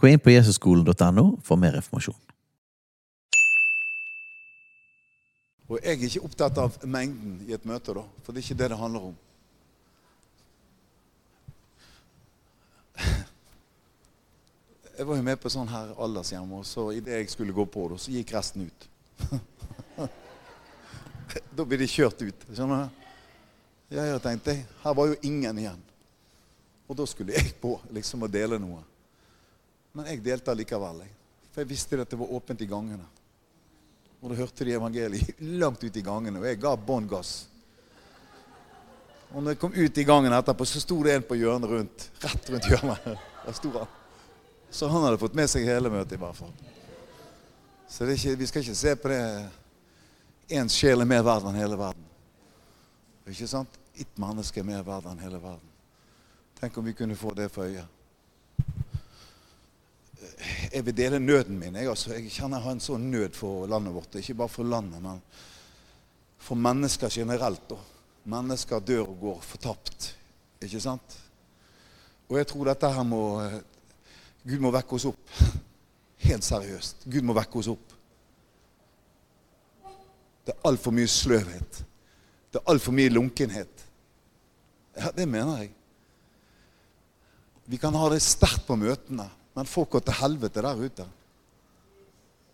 Gå inn på jesusskolen.no for mer informasjon. Og jeg er ikke opptatt av mengden i et møte, da, for det er ikke det det handler om. Jeg var jo med på sånn her aldershjem, og så idet jeg skulle gå på, da, så gikk resten ut. da blir de kjørt ut. skjønner du? Ja, jeg tenkte, Her var jo ingen igjen. Og da skulle jeg på liksom å dele noe. Men jeg delte likevel. For jeg visste at det var åpent i gangene. Og da hørte de evangeliet langt ut i gangene, og jeg ga bånn gass. Og når jeg kom ut i gangen etterpå, så sto det en på hjørnet rundt. Rett rundt hjørnet. Der sto han. Så han hadde fått med seg hele møtet, i hvert fall. Så ikke, vi skal ikke se på det Én sjel er mer verd enn hele verden. Ikke sant? Ett menneske er mer verd enn hele verden. Tenk om vi kunne få det for øye. Jeg vil dele nøden min. Jeg, altså, jeg kjenner jeg har en sånn nød for landet vårt. Ikke bare for landet, men for mennesker generelt. Da. Mennesker dør og går fortapt. Ikke sant? Og jeg tror dette her må Gud må vekke oss opp. Helt seriøst. Gud må vekke oss opp. Det er altfor mye sløvhet. Det er altfor mye lunkenhet. Ja, det mener jeg. Vi kan ha det sterkt på møtene, men folk går til helvete der ute.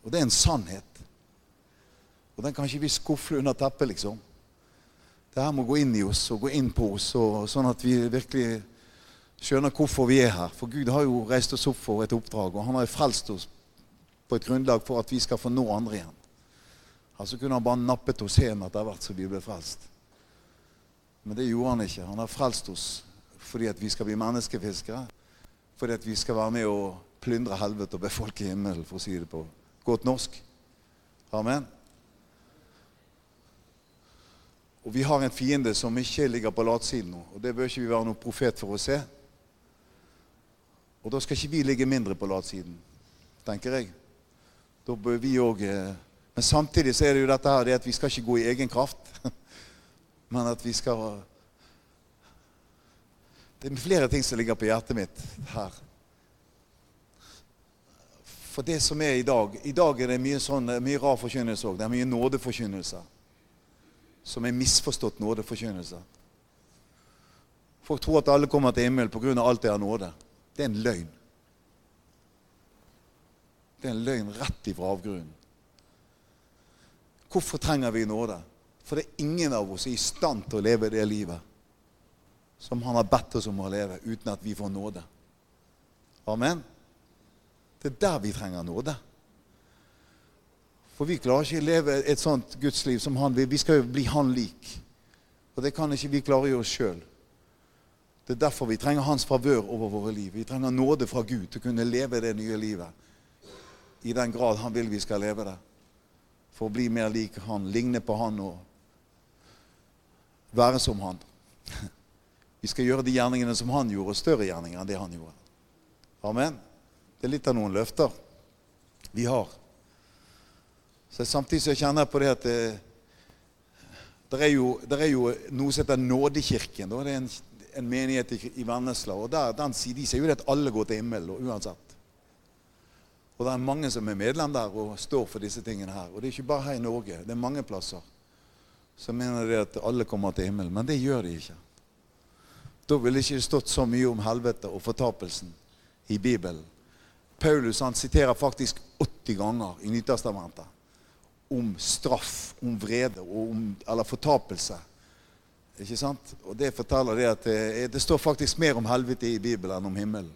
Og det er en sannhet. Og den kan ikke vi skufle under teppet, liksom. Det her må gå inn i oss og gå inn på oss, og, sånn at vi virkelig skjønner hvorfor vi er her. For Gud har jo reist oss opp for et oppdrag, og han har jo frelst oss på et grunnlag for at vi skal få nå andre igjen. Altså kunne han bare nappet oss hjem etter hvert så vi ble frelst. Men det gjorde han ikke. Han har frelst oss fordi at vi skal bli menneskefiskere. Fordi at vi skal være med å plyndre helvete og befolke himmelen, for å si det på godt norsk. Amen. Og vi har en fiende som ikke ligger på latsiden nå. Og det bør ikke vi være noen profet for å se. Og da skal ikke vi ligge mindre på latsiden, tenker jeg. Da bør vi òg eh, Men samtidig så er det jo dette her, det at vi skal ikke gå i egen kraft. Men at vi skal Det er flere ting som ligger på hjertet mitt her. For det som er i dag I dag er det mye, sånn, mye rar forkynnelse òg. Det er mye nådeforkynnelse. Som er misforstått nådeforkynnelse. Folk tror at alle kommer til himmelen pga. alt det har nåde. Det er en løgn. Det er en løgn rett ifra avgrunnen. Hvorfor trenger vi nåde? For det er ingen av oss i stand til å leve det livet som han har bedt oss om å leve, uten at vi får nåde. Amen. Det er der vi trenger nåde. For vi klarer ikke å leve et sånt gudsliv som han vil. Vi skal jo bli han lik. Og det kan ikke vi klare gjøre oss sjøl. Det er derfor vi trenger hans favør over våre liv. Vi trenger nåde fra Gud til å kunne leve det nye livet i den grad han vil vi skal leve det. For å bli mer lik han, ligne på han og være som han. Vi skal gjøre de gjerningene som han gjorde, og større gjerninger enn det han gjorde. Amen. Det er litt av noen løfter vi har. Så Samtidig så kjenner jeg på det at det, det, er, jo, det er, jo, noe som heter Nådekirken. Da. Det er en, en menighet i, i Vennesla. og der, den, De sier jo det at alle går til himmelen uansett. Og det er mange som er medlem der og står for disse tingene her. Og det er ikke bare her i Norge. Det er mange plasser som mener det at alle kommer til himmelen. Men det gjør de ikke. Da ville det ikke stått så mye om helvete og fortapelsen i Bibelen. Paulus han siterer faktisk 80 ganger i Nytestamentet om straff, om vrede om, eller fortapelse. Ikke sant? Og det forteller det at det, det står faktisk mer om helvete i Bibelen enn om himmelen.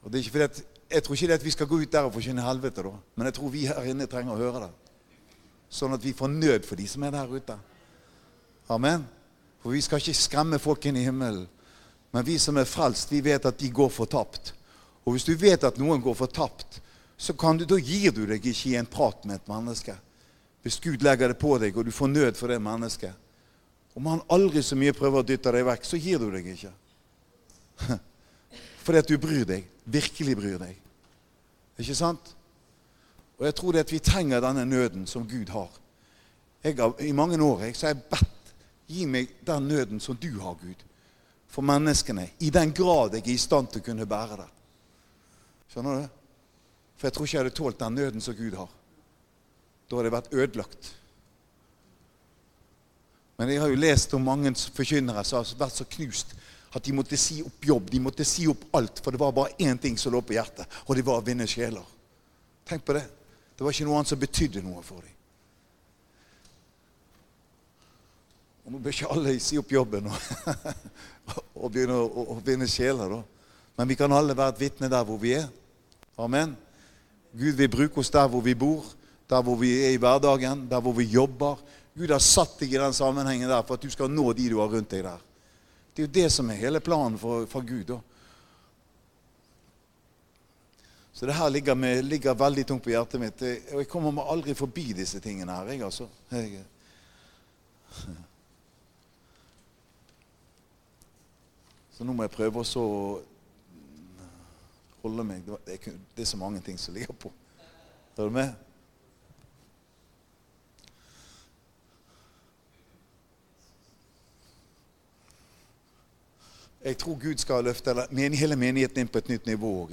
Og det er ikke fordi at, Jeg tror ikke det at vi skal gå ut der og forkynne helvete, da. men jeg tror vi her inne trenger å høre det. Sånn at vi får nød for de som er der ute. Amen. For vi skal ikke skremme folk inn i himmelen Men vi som er frelst, vi vet at de går fortapt. Og hvis du vet at noen går fortapt, så kan du, da gir du deg ikke i en prat med et menneske. Hvis Gud legger det på deg, og du får nød for det mennesket. Om han aldri så mye prøver å dytte deg vekk, så gir du deg ikke. Fordi at du bryr deg. Virkelig bryr deg. Ikke sant? Og jeg tror det at vi trenger denne nøden som Gud har. Jeg har I mange år jeg, så har jeg bedt Gi meg den nøden som du har, Gud, for menneskene. I den grad jeg er i stand til å kunne bære det. Skjønner du? For jeg tror ikke jeg hadde tålt den nøden som Gud har. Da hadde jeg vært ødelagt. Men jeg har jo lest om mange forkynnere som har vært så knust at de måtte si opp jobb. De måtte si opp alt, for det var bare én ting som lå på hjertet, og det var å vinne sjeler. Tenk på det. Det var ikke noe annet som betydde noe for dem. Nå bør ikke alle si opp jobben og, og begynne å, vinne sjeler. Men vi kan alle være et vitne der hvor vi er. Amen. Gud vil bruke oss der hvor vi bor, der hvor vi er i hverdagen, der hvor vi jobber. Gud har satt deg i den sammenhengen der for at du skal nå de du har rundt deg der. Det er jo det som er hele planen for, for Gud. da. Så det her ligger, med, ligger, veldig tungt på hjertet mitt. Og jeg kommer meg aldri forbi disse tingene her. Jeg, altså. Jeg, Så nå må jeg prøve å holde meg det er, det er så mange ting som ligger på. Er du med? Jeg tror Gud skal løfte hele menigheten inn på et nytt nivå òg.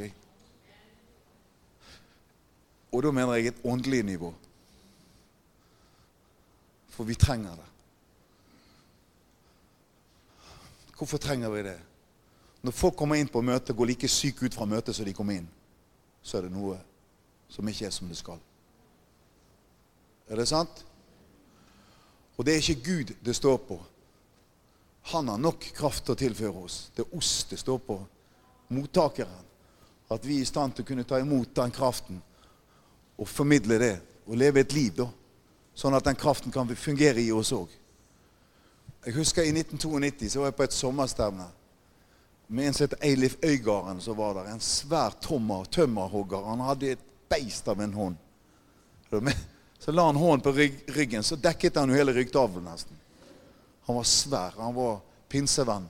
Og da mener jeg et åndelig nivå. For vi trenger det. Hvorfor trenger vi det? Når folk kommer inn på møtet, går like syke ut fra møtet som de kom inn, så er det noe som ikke er som det skal. Er det sant? Og det er ikke Gud det står på. Han har nok kraft til å tilføre oss. Det er oss det står på. Mottakeren. At vi er i stand til å kunne ta imot den kraften og formidle det. Og leve et liv, da. Sånn at den kraften kan fungere i oss òg. Jeg husker i 1992 så var jeg på et sommerstevne med en som het Eilif Øygarden. som var der, En svær tommer, tømmerhogger. Han hadde et beist av en hånd. Så la han hånden på ryggen, så dekket han jo hele ryggtavlen nesten. Han var svær. Han var pinsevenn.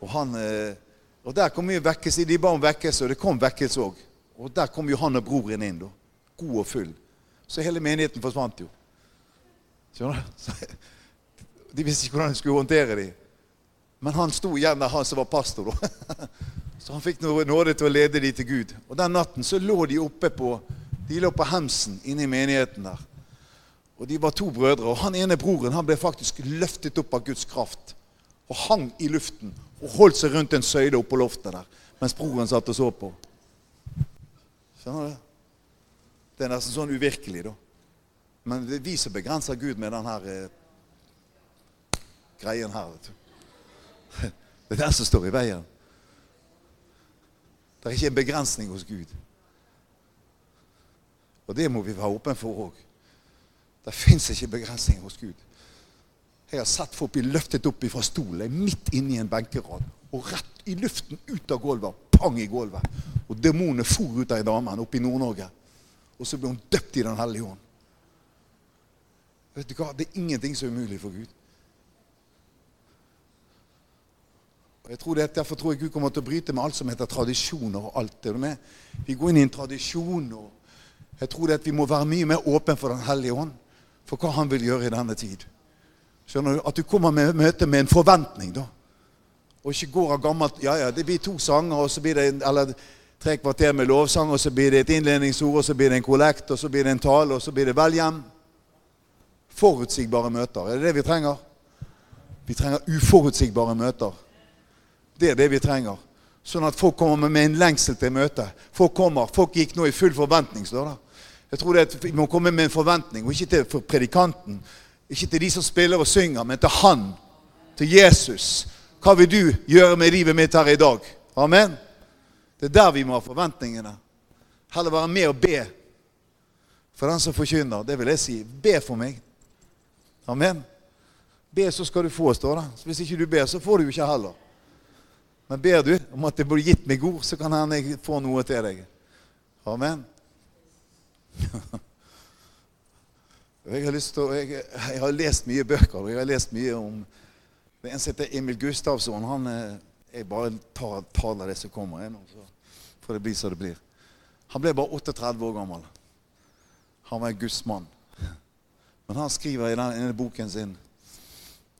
Og, han, eh, og der kom mye vekkelse. De ba om vekkelse, og det kom vekkelse òg. Og der kom jo han og broren inn, da. God og full. Så hele menigheten forsvant jo. Skjønner du? De visste ikke hvordan de skulle håndtere dem. Men han sto igjen der, han som var pastor. Så han fikk nåde til å lede dem til Gud. Og den natten så lå de oppe på de lå på hemsen inne i menigheten der. Og De var to brødre. og Han ene broren han ble faktisk løftet opp av Guds kraft. Og hang i luften og holdt seg rundt en søyle oppå loftet der mens broren satt og så på. Skjønner du? Det er nesten sånn uvirkelig, da. Men det er vi som begrenser Gud med denne eh, greien her. vet du. Det er den som står i veien. Det er ikke en begrensning hos Gud. Og det må vi være åpne for òg. Det fins ikke begrensninger hos Gud. Jeg har sett folk bli løftet opp fra stolen midt inni en benkerad og rett i luften ut av gulvet. Pang i gulvet. Og demonene for ut av ei dame oppe i Nord-Norge. Og så ble hun døpt i Den hellige ånd. Vet du hva? Det er ingenting som er umulig for Gud. Og jeg tror det, Derfor tror jeg Gud kommer til å bryte med alt som heter tradisjoner. og alt det med. Vi går inn i en tradisjon. og Jeg tror det at vi må være mye mer åpne for Den hellige ånd for hva han vil gjøre i denne tid. Skjønner du? At du kommer med møte med en forventning, da. Og ikke går av gammelt Ja, ja, det blir to sanger, og så blir det eller tre kvarter med lovsang, og så blir det et innledningsord, og så blir det en kollekt, og så blir det en tale, og så blir det vel hjem. Forutsigbare møter. Er det det vi trenger? Vi trenger uforutsigbare møter. Det er det vi trenger. Sånn at folk kommer med en lengsel til møtet. Folk kommer, folk gikk nå i full forventning, står det. Jeg tror det at Vi må komme med en forventning, og ikke til predikanten. Ikke til de som spiller og synger, men til Han. Til Jesus. Hva vil du gjøre med livet mitt her i dag? Amen. Det er der vi må ha forventningene. Heller være med og be for den som forkynner. Det vil jeg si. Be for meg. Amen. Be, så skal du få, står det. Hvis ikke du ber, så får du jo ikke heller. Men ber du om at det blir gitt meg ord, så kan jeg får noe til deg. Amen. Jeg har, lyst til jeg, jeg har lest mye bøker, og jeg har lest mye om Det en som heter Emil Gustavsson. Han, eh, jeg bare tar, taler det som kommer, jeg, nå, så får det bli som det blir. Han ble bare 38 år gammel. Han var en gudsmann. Men han skriver i denne boken sin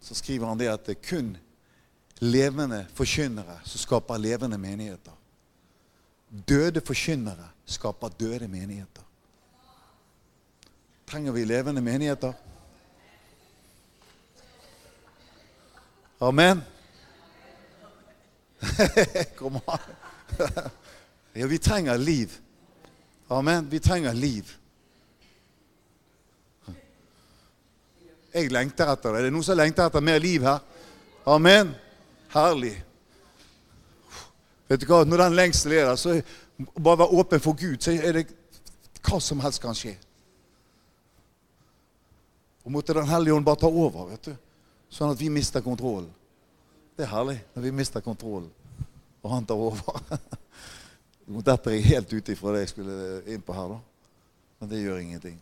så skriver han det at det kun levende forkynnere som skaper levende menigheter. Døde forkynnere skaper døde menigheter. Trenger vi levende menigheter? Amen. Kom an. Ja, vi trenger liv. Amen. Vi trenger liv. Jeg lengter etter det. Er det noen som lengter etter mer liv her? Amen. Herlig. Vet du hva? Når den lengselen er der, så bare være åpen for Gud, så er det hva som helst kan skje. Og måtte Den hellige ånd bare ta over, vet du. sånn at vi mister kontrollen. Det er herlig når vi mister kontrollen, og han tar over. Nå detter jeg helt ut ifra det jeg skulle inn på her, da. Men det gjør ingenting.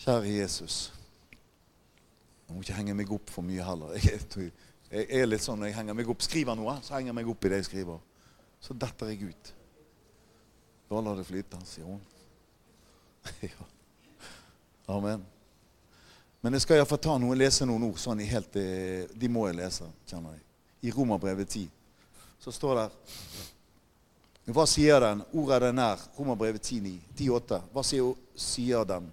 Kjære Jesus. Jeg må ikke henge meg opp for mye heller. Jeg, er litt sånn når jeg henger meg opp. Skriver noe, så henger jeg meg opp i det jeg skriver. Så detter jeg ut. Da lar det flyte, sier hun. ja. Amen. Men jeg skal iallfall ta noe, lese noen ord. sånn i helt, eh, De må jeg lese, kjenner jeg. I Romerbrevet 10 så står det Hva sier den? Ordet er den nær. Romerbrevet 10, 10,8. Hva sier, sier den?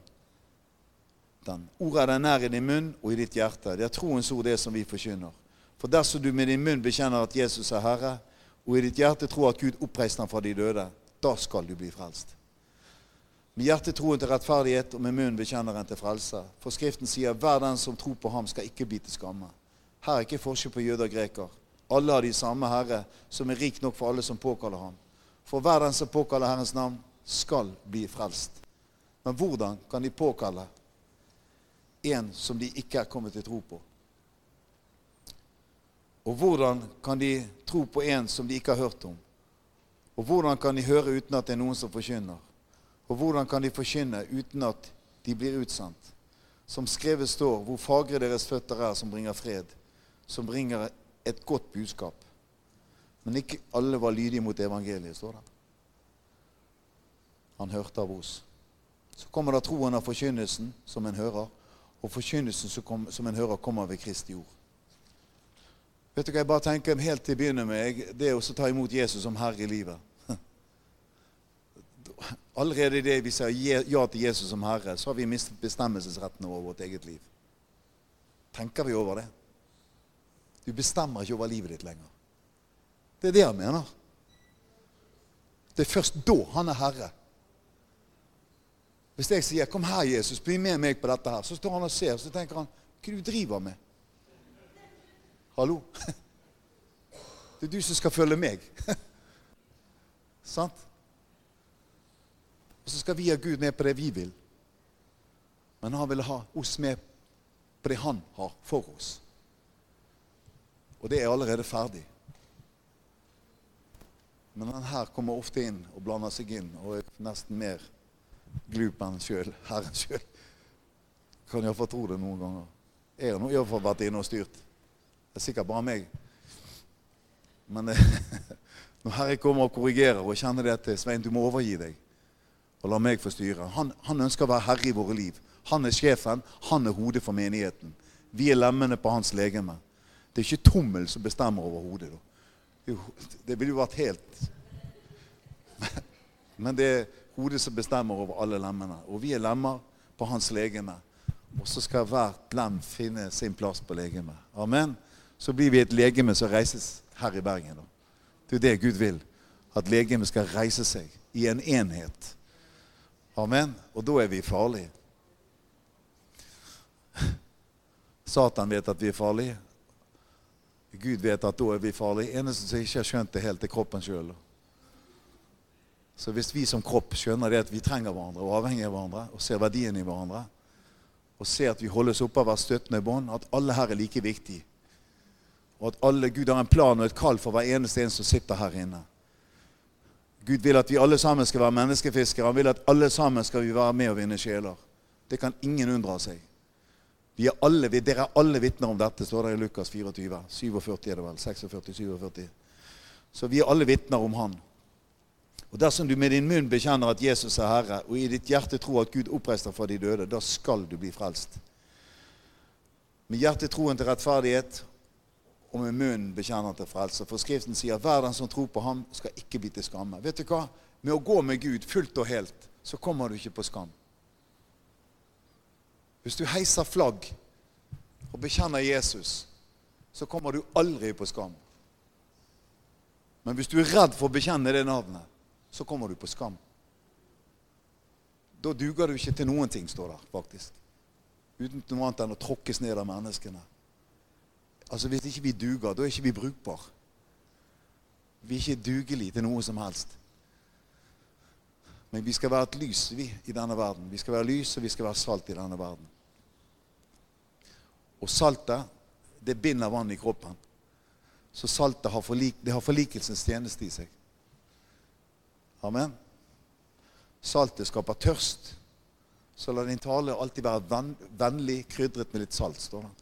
Den? Ordet er nær i din munn og i ditt hjerte. Det er troens ord, det som vi forkynner. For dersom du med din munn bekjenner at Jesus er Herre, og i ditt hjerte tror at Gud oppreiste ham fra de døde, da skal du bli frelst. Med hjertet troen til rettferdighet, og med munnen bekjenner en til frelse. For Skriften sier hver den som tror på ham, skal ikke bli til skamme. Her er ikke forskjell på jøder og greker. Alle har de samme Herre, som er rik nok for alle som påkaller ham. For hver den som påkaller Herrens navn, skal bli frelst. Men hvordan kan de påkalle en som de ikke er kommet til tro på? Og hvordan kan de tro på en som de ikke har hørt om? Og hvordan kan de høre uten at det er noen som forkynner? Og hvordan kan de forkynne uten at de blir utsendt? Som skrevet står, hvor fagre deres føtter er, som bringer fred, som bringer et godt budskap. Men ikke alle var lydige mot evangeliet, står det. Han hørte av oss. Så kommer da troen av forkynnelsen, som en hører, og forkynnelsen som en hører, kommer ved Kristi ord. Vet du hva jeg bare tenker helt til å begynne med? Det å ta imot Jesus som herre i livet. Allerede idet vi sier ja til Jesus som herre, så har vi mistet bestemmelsesretten over vårt eget liv. Tenker vi over det? Du bestemmer ikke over livet ditt lenger. Det er det han mener. Det er først da han er herre. Hvis jeg sier 'Kom her, Jesus, bli med meg på dette', her, så står han og ser, så tenker han 'Hva er det du driver med?' Hallo? Det er du som skal følge meg. Sant? Og så skal vi ha Gud med på det vi vil. Men han vil ha oss med på det han har for oss. Og det er allerede ferdig. Men han her kommer ofte inn og blander seg inn og er nesten mer glup enn sjøl, Herren sjøl. Kan iallfall tro det noen ganger. Jeg har iallfall vært inne og styrt. Det er sikkert bare meg. Men når Herre kommer og korrigerer og kjenner det til Svein, du må overgi deg og la meg få styre. Han, han ønsker å være herre i våre liv. Han er sjefen. Han er hodet for menigheten. Vi er lemmene på hans legeme. Det er ikke tommel som bestemmer over hodet. Da. Det ville jo vært helt Men det er hodet som bestemmer over alle lemmene. Og vi er lemmer på hans legeme. Og så skal hvert lem finne sin plass på legemet. Amen. Så blir vi et legeme som reises her i Bergen. Det er det Gud vil. At legemet skal reise seg i en enhet. Amen. Og da er vi farlige. Satan vet at vi er farlige. Gud vet at da er vi farlige. Eneste som ikke har skjønt det helt, er kroppen sjøl. Så hvis vi som kropp skjønner det at vi trenger hverandre og avhenger av hverandre, og ser verdien i hverandre, og ser at vi holdes oppe av hvert støttende bånd, at alle her er like viktige, Og at alle, Gud har en plan og et kall for hver eneste en som sitter her inne. Gud vil at vi alle sammen skal være menneskefiskere. Han vil at alle sammen skal vi være med og vinne sjeler. Det kan ingen unndra seg. Vi er alle, dere er alle vitner om dette, står det i Lukas 24. 47 er det vel. 46, 47. Så vi er alle vitner om Han. Og Dersom du med din munn bekjenner at Jesus er Herre, og i ditt hjerte tror at Gud oppreiste fra de døde, da skal du bli frelst. Med hjertet troen til rettferdighet, og med munnen bekjenner til frelse. For Skriften sier hver den som tror på ham, skal ikke bli til skamme. Vet du hva? Med å gå med Gud fullt og helt, så kommer du ikke på skam. Hvis du heiser flagg og bekjenner Jesus, så kommer du aldri på skam. Men hvis du er redd for å bekjenne det navnet, så kommer du på skam. Da duger du ikke til noen ting, står der faktisk. Uten noe annet enn å tråkkes ned av menneskene. Altså Hvis ikke vi duger, da er ikke vi brukbare. Vi er ikke dugelige til noe som helst. Men vi skal være et lys vi, i denne verden. Vi skal være lys, og vi skal være salt i denne verden. Og saltet, det binder vann i kroppen. Så saltet har, forlik, det har forlikelsens tjeneste i seg. Amen. Saltet skaper tørst. Så la din tale alltid være vennlig, krydret med litt salt. står det.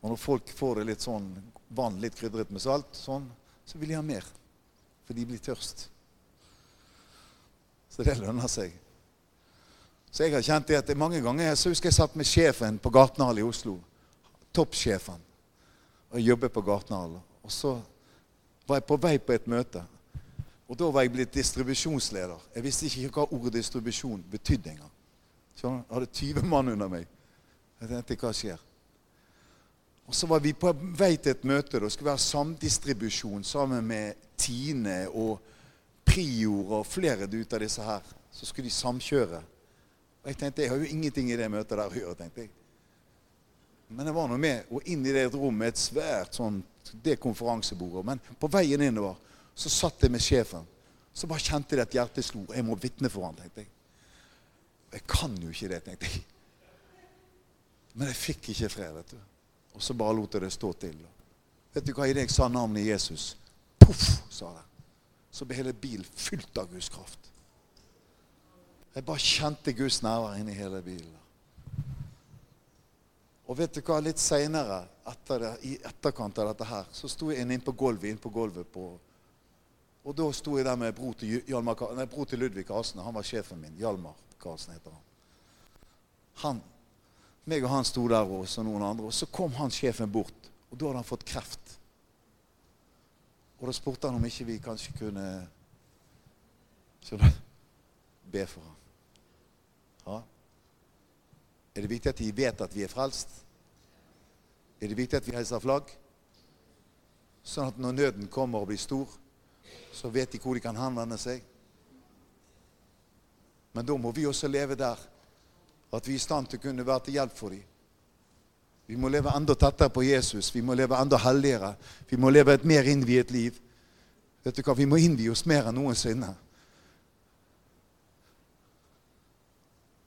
Og når folk får det litt sånn vann litt krydret med salt, sånn, så vil de ha mer. For de blir tørst. Så det lønner seg. Så jeg har kjent det at mange ganger så husker jeg satt med sjefen på Gartnerhall i Oslo. Toppsjefen. Og jobbet på Gartnerhall. Og så var jeg på vei på et møte. Og da var jeg blitt distribusjonsleder. Jeg visste ikke hva ordet distribusjon betydde engang. Jeg hadde 20 mann under meg. Jeg tenkte, hva skjer? Og så var vi på vei til et møte. Det skulle være samdistribusjon sammen med Tine og Prior og flere ut av disse her. Så skulle de samkjøre. Og jeg tenkte, jeg har jo ingenting i det møtet der å gjøre. tenkte jeg. Men jeg var nå med og inn i det rommet med et svært sånn, det konferansebordet. Men på veien innover så satt jeg med sjefen. Så bare kjente jeg at hjertet slo. Jeg må vitne for han, tenkte jeg. Jeg kan jo ikke det, tenkte jeg. Men jeg fikk ikke fred, vet du. Og så bare lot jeg det stå til. Vet du hva? Idet jeg sa navnet Jesus, poff, sa det. Så ble hele bilen fylt av Guds kraft. Jeg bare kjente Guds nærvær inni hele bilen. Og vet du hva? Litt seinere, etter i etterkant av dette her, så sto jeg inne på gulvet, inn på gulvet på Og da sto jeg der med bror til, Hjalmar, nei, bror til Ludvig Karlsen. Han var sjefen min. Hjalmar Karlsen heter han. Han meg og han sto der og så noen andre. Og så kom han sjefen bort, og da hadde han fått kreft. Og da spurte han om ikke vi kanskje kunne skjønner, be for ham. Ja. Er det viktig at de vet at vi er frelst? Er det viktig at vi heiser flagg? Sånn at når nøden kommer og blir stor, så vet de hvor de kan henvende seg. Men da må vi også leve der at vi er i stand til å kunne være til hjelp for dem. Vi må leve enda tettere på Jesus. Vi må leve enda helligere. Vi må leve et mer innviet liv. Vet du hva? Vi må innvie oss mer enn noensinne.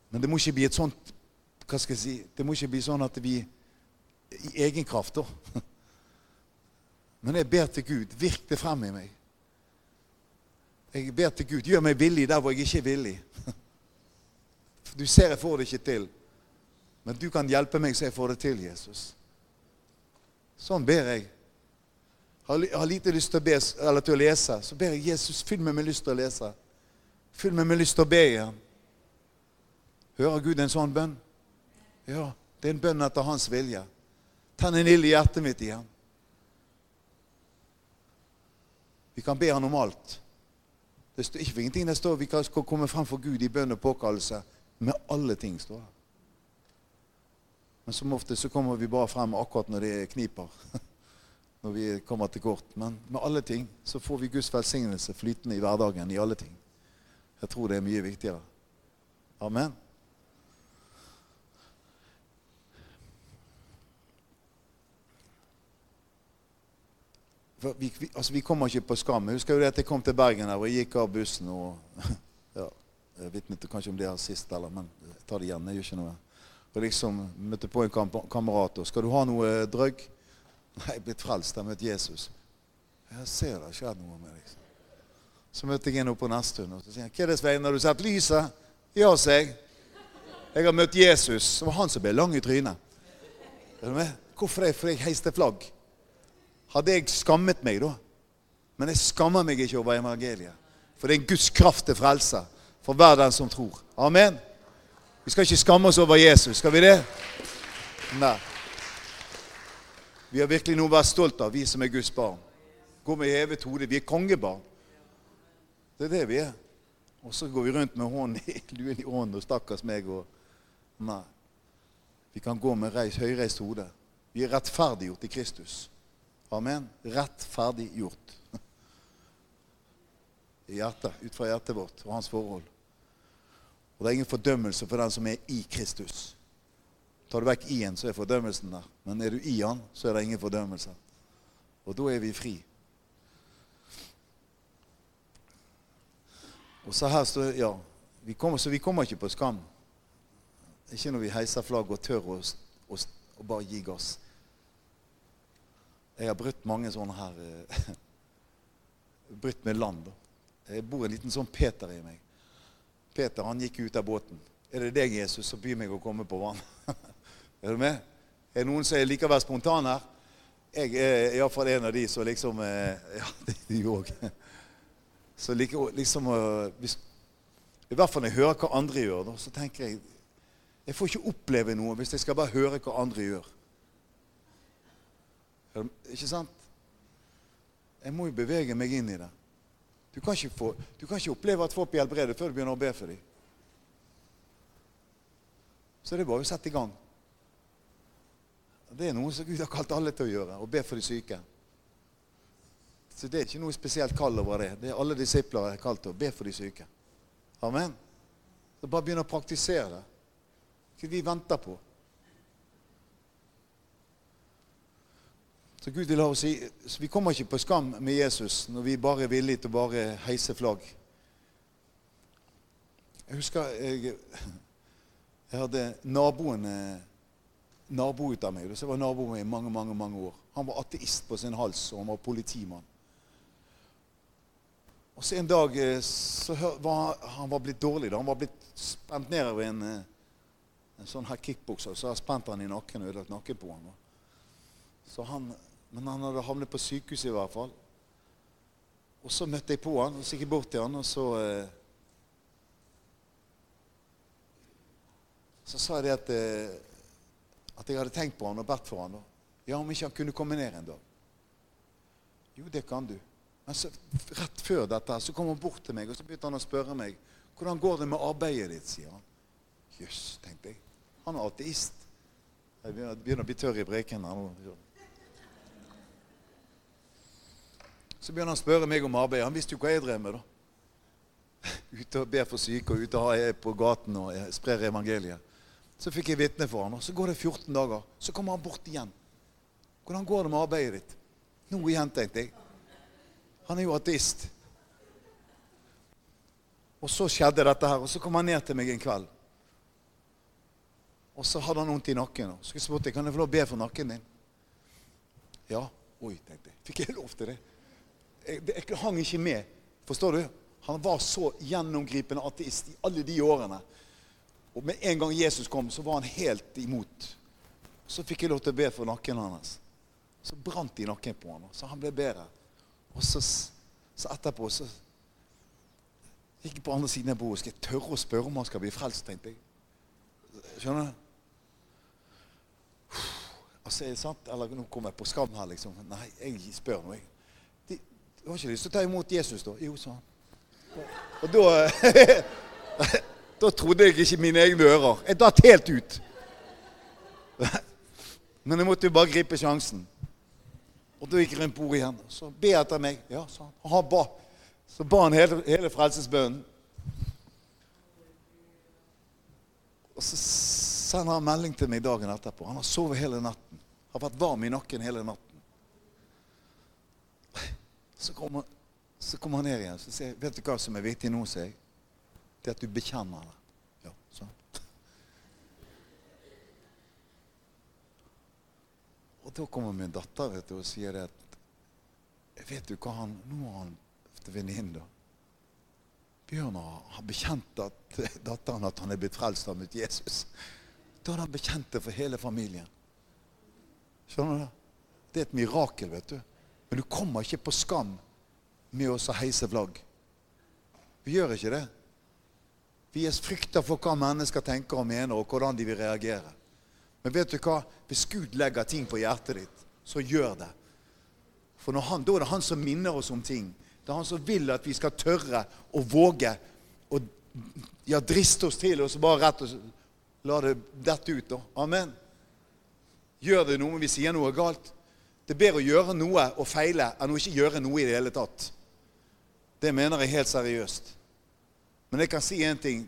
Men det må ikke bli et sånt hva skal jeg si, Det må ikke bli sånn at vi i egen kraft, da. Men jeg ber til Gud, virk det frem i meg. Jeg ber til Gud, gjør meg villig der hvor jeg ikke er villig. Du ser jeg får det ikke til. Men du kan hjelpe meg så jeg får det til, Jesus. Sånn ber jeg. Har lite lyst til å, be, eller til å lese. Så ber jeg Jesus, fyll meg med lyst til å lese. Fyll meg med lyst til å be igjen. Hører Gud en sånn bønn? Ja, det er en bønn etter hans vilje. Tenn en ild i hjertet mitt igjen. Vi kan be han om alt. Det står ikke for ingenting det står vi kan komme frem for Gud i bønn og påkallelse med alle ting, står det. Men som ofte så kommer vi bare frem akkurat når det kniper. Når vi kommer til kort. Men med alle ting så får vi Guds velsignelse flytende i hverdagen. I alle ting. Jeg tror det er mye viktigere. Amen. Vi, vi, altså vi, kommer ikke på skam. Jeg husker jo det at jeg kom til Bergen her, og jeg gikk av bussen. og ja, jeg ikke kanskje om det er sist, eller, men jeg tar det igjen. Jeg gjør ikke noe. Og liksom møtte på en kam kamerat og 'Skal du ha noe drøgg?' Nei, jeg er blitt frelst. Jeg har møtt Jesus. Jeg ser det har skjedd noe med liksom. Så møtte jeg en oppe på Nesttun. Og så sier han, hva er det, Svein? Har du sett lyset? Ja, sa jeg. Jeg har møtt Jesus. Det var han som ble lang i trynet. Er du med? Hvorfor det? Fordi jeg heiste flagg. Hadde jeg skammet meg da? Men jeg skammer meg ikke over evangeliet. For det er en Guds kraft til frelse for hver den som tror. Amen. Vi skal ikke skamme oss over Jesus. Skal vi det? Nei. Vi har virkelig noe å være stolt av, vi som er Guds barn. Gå med hevet hode. Vi er kongebarn. Det er det vi er. Og så går vi rundt med hånden i luen i hånden og stakkars meg og Nei. Vi kan gå med reis, høyreist hode. Vi er rettferdiggjort i Kristus. Amen. Rettferdiggjort. I hjertet, ut fra hjertet vårt og hans forhold. Og det er ingen fordømmelse for den som er i Kristus. Tar du vekk i-en, så er fordømmelsen der. Men er du i han, så er det ingen fordømmelse. Og da er vi fri. Og så her står Ja, vi kommer, så vi kommer ikke på skam. Ikke når vi heiser flagg og tør å, å, å bare gi gass. Jeg har brutt mange sånne her eh, Brutt med land. da. Jeg bor en liten sånn Peter i meg. Peter han gikk ut av båten. Er det deg, Jesus, som byr meg å komme på vann? er du med? Er det noen som er likevel spontan her? Jeg er iallfall en av de som liksom eh, Ja, de òg. Så liksom hvis, I hvert fall når jeg hører hva andre gjør, så tenker jeg Jeg får ikke oppleve noe hvis jeg skal bare høre hva andre gjør. Ikke sant? Jeg må jo bevege meg inn i det. Du kan ikke, få, du kan ikke oppleve at folk blir helbredet før du begynner å be for dem. Så det er bare å sette i gang. Det er noe som Gud har kalt alle til å gjøre, å be for de syke. Så det er ikke noe spesielt kall over det. Det er alle disipler er kalt til å be for de syke. Amen. Så bare begynn å praktisere det. Hva vi venter på. Så Gud vil ha oss i, Vi kommer ikke på skam med Jesus når vi bare er villige til å bare heise flagg. Jeg husker jeg, jeg hadde naboen nabo ut av meg. Så var naboen i mange mange, mange år. Han var ateist på sin hals, og han var politimann. Og så En dag eh, så var han var blitt dårlig. da. Han var blitt spent ned av en, eh, en sånn her kickbokser. Så spent han i nakken og ødelagt nakken på ham. Så han men han hadde havnet på sykehuset i hvert fall. Og så møtte jeg på han, og så gikk jeg bort til han, og så eh, Så sa jeg at, eh, at jeg hadde tenkt på han og bedt for han. Da. Ja, om ikke han kunne komme ned en dag. Jo, det kan du. Men så, rett før dette så kom han bort til meg og så begynte han å spørre meg hvordan går det med arbeidet ditt. sier han. Jøss, tenkte jeg. Han er ateist. Jeg begynner å bli tørr i breken. her. Så begynner han å spørre meg om arbeid. Han visste jo hva jeg drev med. da. Ute og ber for syke og ute og er på gaten og sprer evangeliet. Så fikk jeg vitne for han, og så går det 14 dager. Så kommer han bort igjen. Hvordan går det med arbeidet ditt? Nå igjen, tenkte jeg. Han er jo ateist. Og så skjedde dette her, og så kom han ned til meg en kveld. Og så hadde han vondt i nakken. Og Så spurte jeg kan jeg få lov å be for nakken din. Ja. Oi, tenkte jeg. Fikk jeg lov til det? Jeg, jeg hang ikke med. Forstår du? Han var så gjennomgripende ateist i alle de årene. Og med en gang Jesus kom, så var han helt imot. Så fikk jeg lov til å be for nakken hans. Så brant de nakken på han, så han ble bedre. Og så, så etterpå så gikk jeg på andre siden av bordet. Skal jeg tørre å spørre om han skal bli frelst, tenkte jeg. Skjønner du? Altså, er det sant? Eller nå kommer jeg på skam her, liksom. Nei, jeg spør nå, jeg. Du har ikke lyst til å ta imot Jesus, da? Jo, sa han. Og da Da trodde jeg ikke mine egne ører. Jeg datt helt ut. Men jeg måtte jo bare gripe sjansen. Og da gikk jeg rundt bordet igjen. Så be etter meg. Ja, sa han. han ba. Så ba han hele, hele frelsesbønnen. Og så sender han melding til meg dagen etterpå. Han har sovet hele natten. Har vært varm i nakken hele natten. Så kommer, så kommer han ned igjen og sier vet du hva som er viktig nå, sier jeg. Det er at du bekjenner det. Ja, sånn. Og da kommer min datter vet du, og sier det at Vet du hva han Nå har han til venninnen, da. Bjørnar har bekjent at datteren at han er blitt frelst av mot Jesus. Da har han bekjent det for hele familien. Skjønner du? Det er et mirakel, vet du. Men du kommer ikke på skam med å heise flagg. Vi gjør ikke det. Vi er frykter for hva mennesker tenker og mener, og hvordan de vil reagere. Men vet du hva? Hvis Gud legger ting på hjertet ditt, så gjør det. For han, da er det han som minner oss om ting. Det er han som vil at vi skal tørre å våge å ja, driste oss til og så bare rett og la det dette ut. da. Amen. Gjør det noe om vi sier noe galt? Det er bedre å gjøre noe og feile enn å ikke gjøre noe i det hele tatt. Det mener jeg helt seriøst. Men jeg kan si én ting.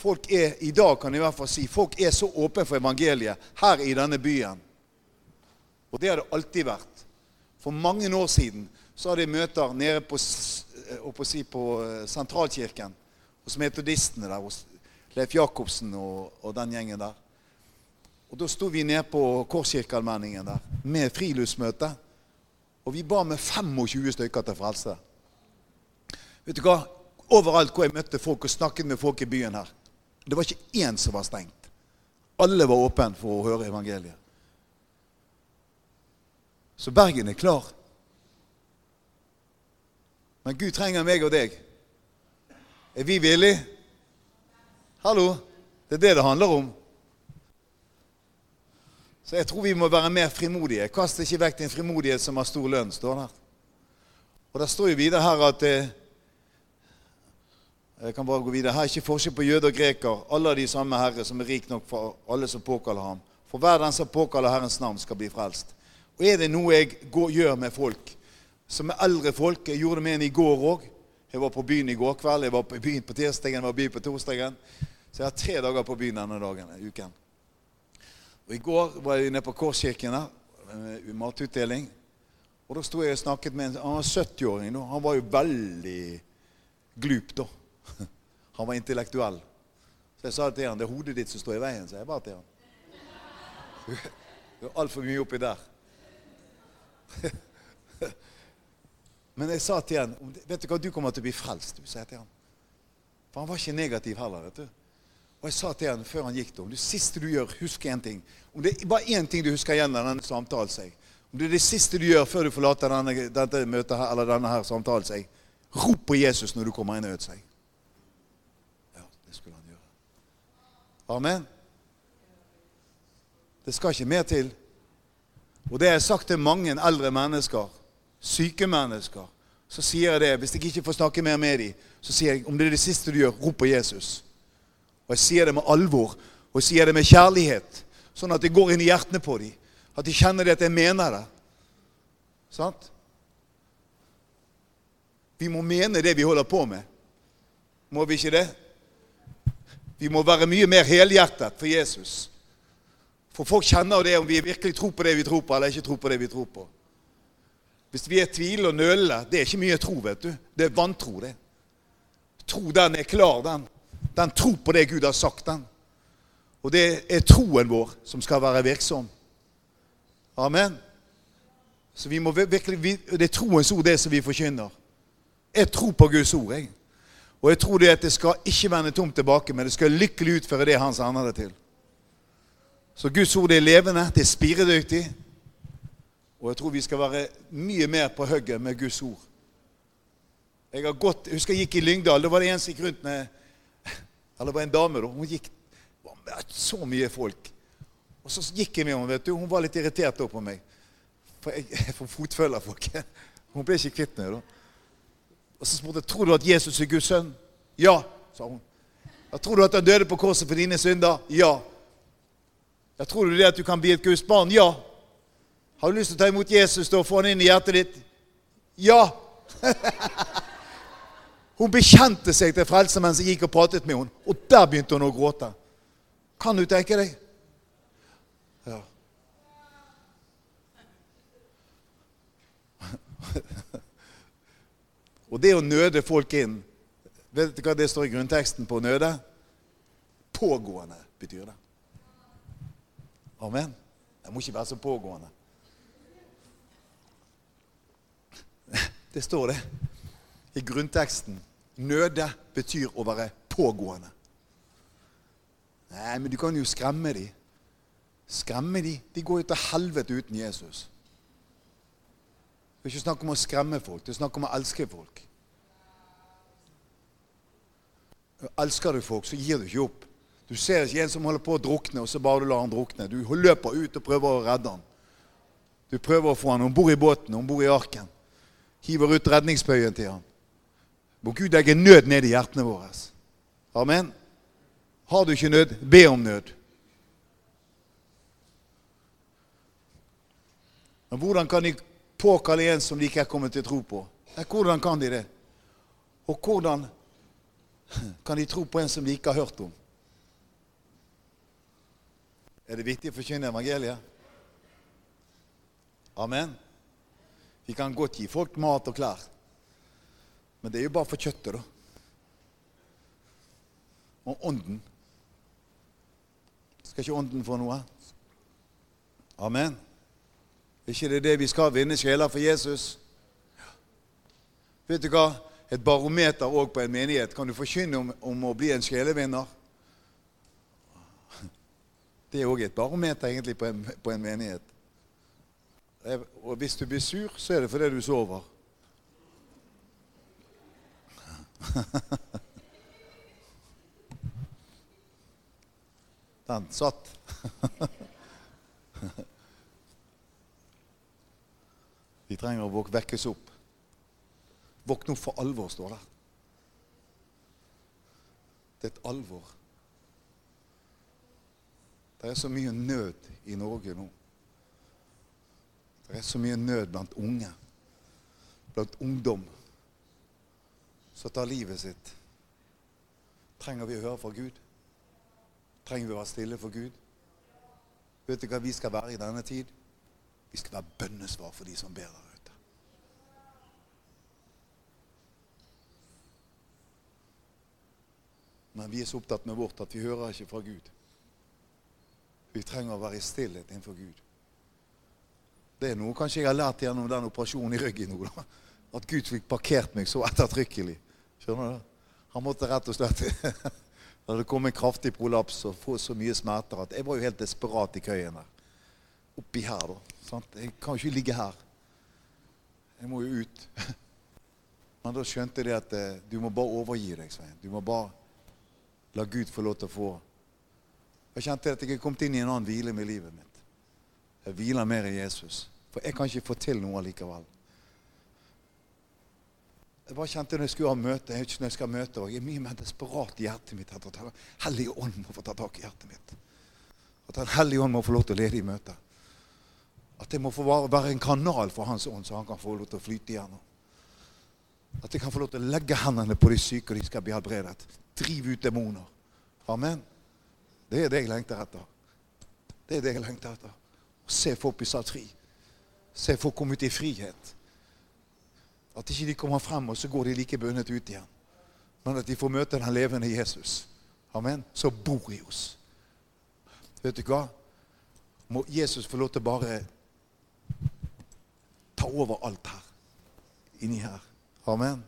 Folk er, I dag kan jeg i hvert fall si folk er så åpne for evangeliet her i denne byen. Og det har det alltid vært. For mange år siden så hadde jeg møter nede på, på, si, på eh, Sentralkirken hos metodistene der, hos Leif Jacobsen og, og, den gjengen der. Og Da sto vi nede på Korskirkeallmenningen der med friluftsmøte. Og vi ba med 25 stykker til frelse. Vet du hva? Overalt hvor jeg møtte folk og snakket med folk i byen her, det var ikke én som var stengt. Alle var åpne for å høre evangeliet. Så Bergen er klar. Men Gud trenger meg og deg. Er vi villige? Hallo? Det er det det handler om. Så jeg tror vi må være mer frimodige. Kast ikke vekk din frimodighet som har stor lønn, står der. Og det står jo videre her at eh, Jeg kan bare gå videre. Her er ikke forskjell på jøde og greker. Alle de samme Herre, som er rik nok for alle som påkaller ham. For hver den som påkaller Herrens navn, skal bli frelst. Og er det noe jeg går, gjør med folk som er eldre folk. Jeg gjorde det med en i går òg. Jeg var på byen i går kveld. Jeg var på byen på tirsdagen, jeg var på byen på torsdagen. Så jeg har tre dager på byen denne dagen, uken. Og I går var jeg nede på Korskirken der, i matutdeling. Og Da sto jeg og snakket med en han var 70-åring. Han var jo veldig glup, da. Han var intellektuell. Så jeg sa til han det er hodet ditt som står i veien. Så jeg bare til han. Det er altfor mye oppi der. Men jeg sa til han vet du hva, du kommer til å bli frelst. sa jeg til han. For han var ikke negativ heller. vet du. Og jeg sa til han før han gikk, om det siste du gjør, husk én ting. Om det er bare én ting du husker igjen av denne samtalen, seg. Om det er det siste du gjør før du forlater denne, dette møtet her, eller denne her samtalen, seg. Rop på Jesus når du kommer inn og nød, seg. Ja, det skulle han gjøre. Amen. Det skal ikke mer til. Og det har jeg sagt til mange eldre mennesker syke mennesker, så sier jeg det. Hvis jeg ikke får snakke mer med dem, så sier jeg om det er det siste du gjør, rop på Jesus. Og jeg sier det med alvor, og jeg sier det med kjærlighet, sånn at det går inn i hjertene på dem. At de kjenner det at jeg mener det. Sant? Vi må mene det vi holder på med. Må vi ikke det? Vi må være mye mer helhjertet for Jesus. For folk kjenner det om vi virkelig tror på det vi tror på, eller ikke tror på det vi tror på. Hvis vi er tvilende og nølende, det er ikke mye tro, vet du. Det er vantro, det. Tro, den er klar, den. Den tror på det Gud har sagt, den. Og det er troen vår som skal være virksom. Amen. Så vi må virkelig, Det er troens ord, det som vi forkynner. Jeg tror på Guds ord, jeg. Og jeg tror det at det skal ikke vende tomt tilbake, men det skal lykkelig utføre det Han sender det til. Så Guds ord er levende, det er spiredyktig, og jeg tror vi skal være mye mer på hugget med Guds ord. Jeg har gått, jeg husker jeg gikk i Lyngdal. Da var det en som gikk rundt med Eller det var en dame. da, Hun gikk med så mye folk. Og så gikk jeg med henne. vet du, Hun var litt irritert på meg. For jeg, jeg fotfølger folk. Hun ble ikke kvitt meg. da. Og så spurte jeg tror du at Jesus er Guds sønn. Ja, sa hun. Jeg tror du at han døde på korset for dine synder? Ja. Jeg tror du det at du kan bli et Guds barn? Ja. Har du lyst til å ta imot Jesus da og få han inn i hjertet ditt? Ja! Hun bekjente seg til frelseren som gikk og pratet med henne. Og der begynte hun å gråte. Kan du tenke deg? Ja. og det å nøde folk inn Vet du hva det står i grunnteksten på å nøde? Pågående betyr det. Amen. Det må ikke være så pågående. Det står det i grunnteksten. Nøde betyr å være pågående. Nei, men du kan jo skremme dem. Skremme dem? De går jo til helvete uten Jesus. Det er ikke snakk om å skremme folk, det er snakk om å elske folk. Elsker du folk, så gir du ikke opp. Du ser ikke en som holder på å drukne, og så bare du lar han drukne. Du løper ut og prøver å redde han. Du prøver å få han om bord i båten, om bord i arken. Hiver ut redningsbøyen til han. Må Gud legge nød ned i hjertene våre. Amen. Har du ikke nød, be om nød. Men hvordan kan de påkalle en som de ikke er kommet til tro på? Hvordan kan de det? Og hvordan kan de tro på en som de ikke har hørt om? Er det viktig å forkynne evangeliet? Amen. Vi kan godt gi folk mat og klær, men det er jo bare for kjøttet, da. Og ånden. Skal ikke ånden få noe? Amen. Ikke det det vi skal vinne sjeler for Jesus? Vet du hva? Et barometer òg på en menighet. Kan du forkynne om, om å bli en sjelevinner? Det er òg et barometer egentlig på en, på en menighet. Og hvis du blir sur, så er det fordi du sover. Den satt. Vi trenger å vekkes opp. Våkne opp for alvor, står det. Det er et alvor. Det er så mye nød i Norge nå. Det er så mye nød blant unge, blant ungdom, som tar livet sitt. Trenger vi å høre fra Gud? Trenger vi å være stille for Gud? Vet du hva vi skal være i denne tid? Vi skal være bønnesvar for de som ber der ute. Men vi er så opptatt med vårt at vi hører ikke fra Gud. Vi trenger å være i stillhet innenfor Gud. Det er noe kanskje jeg har lært gjennom den operasjonen i ryggen nå. da. At Gud fikk parkert meg så ettertrykkelig. Skjønner du? Han måtte rett og slett Da det kom en kraftig prolaps og få så mye smerter at jeg var jo helt desperat i køyen der. Oppi her, da. Sant? Jeg kan jo ikke ligge her. Jeg må jo ut. Men da skjønte jeg at eh, du må bare overgi deg, Svein. Du må bare la Gud få lov til å få Jeg kjente at jeg er kommet inn i en annen hvile med livet mitt. Jeg hviler mer i Jesus. For jeg kan ikke få til noe likevel. Jeg bare kjente når jeg skulle ha møte, jeg når jeg skal møte, og jeg er mye mer desperat i hjertet mitt etter at Den hellige ånd må få ta tak i hjertet mitt. At Den hellige ånd må få lov til å lede i møtet. At jeg må få være en kanal for Hans ånd, så han kan få lov til å flyte igjennom. At jeg kan få lov til å legge hendene på de syke, og de skal bli helbredet. Drive ut demoner. Amen. Det er det jeg lengter etter. Det er det jeg lengter etter. Å se folk bli satt fri. Se folk komme ut i frihet. At ikke de kommer frem, og så går de like bundet ut igjen. Men at de får møte den levende Jesus. Amen. Så bor i oss. Vet du hva? Må Jesus få lov til bare ta over alt her. Inni her. Amen.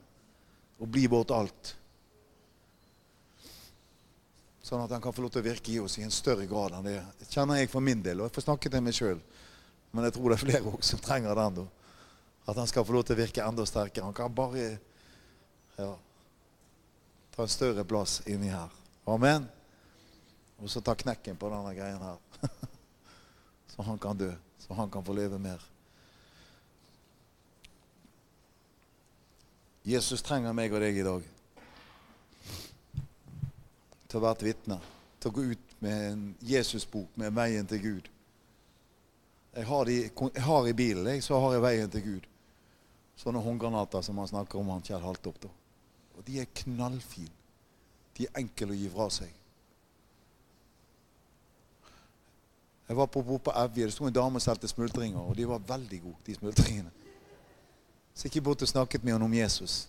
Og bli vårt alt. Sånn at han kan få lov til å virke i oss i en større grad enn det kjenner jeg for min del. Og jeg får snakke til meg sjøl. Men jeg tror det er flere også som trenger den. da. At han skal få lov til å virke enda sterkere. Han kan bare ja, ta en større plass inni her. Amen. Og så ta knekken på denne greien her. så han kan dø. Så han kan få leve mer. Jesus trenger meg og deg i dag til å være et vitne. Til å gå ut med en Jesusbok med veien til Gud. Jeg har, de, jeg har i bilen jeg, så har jeg veien til Gud. Sånne håndgranater som han snakker om, han Kjell Haltopp. Og de er knallfine. De er enkle å gi fra seg. Jeg var på, på Evje. Det sto en dame og solgte smultringer, og de var veldig gode, de smultringene. Så gikk jeg bort og snakket med henne om Jesus.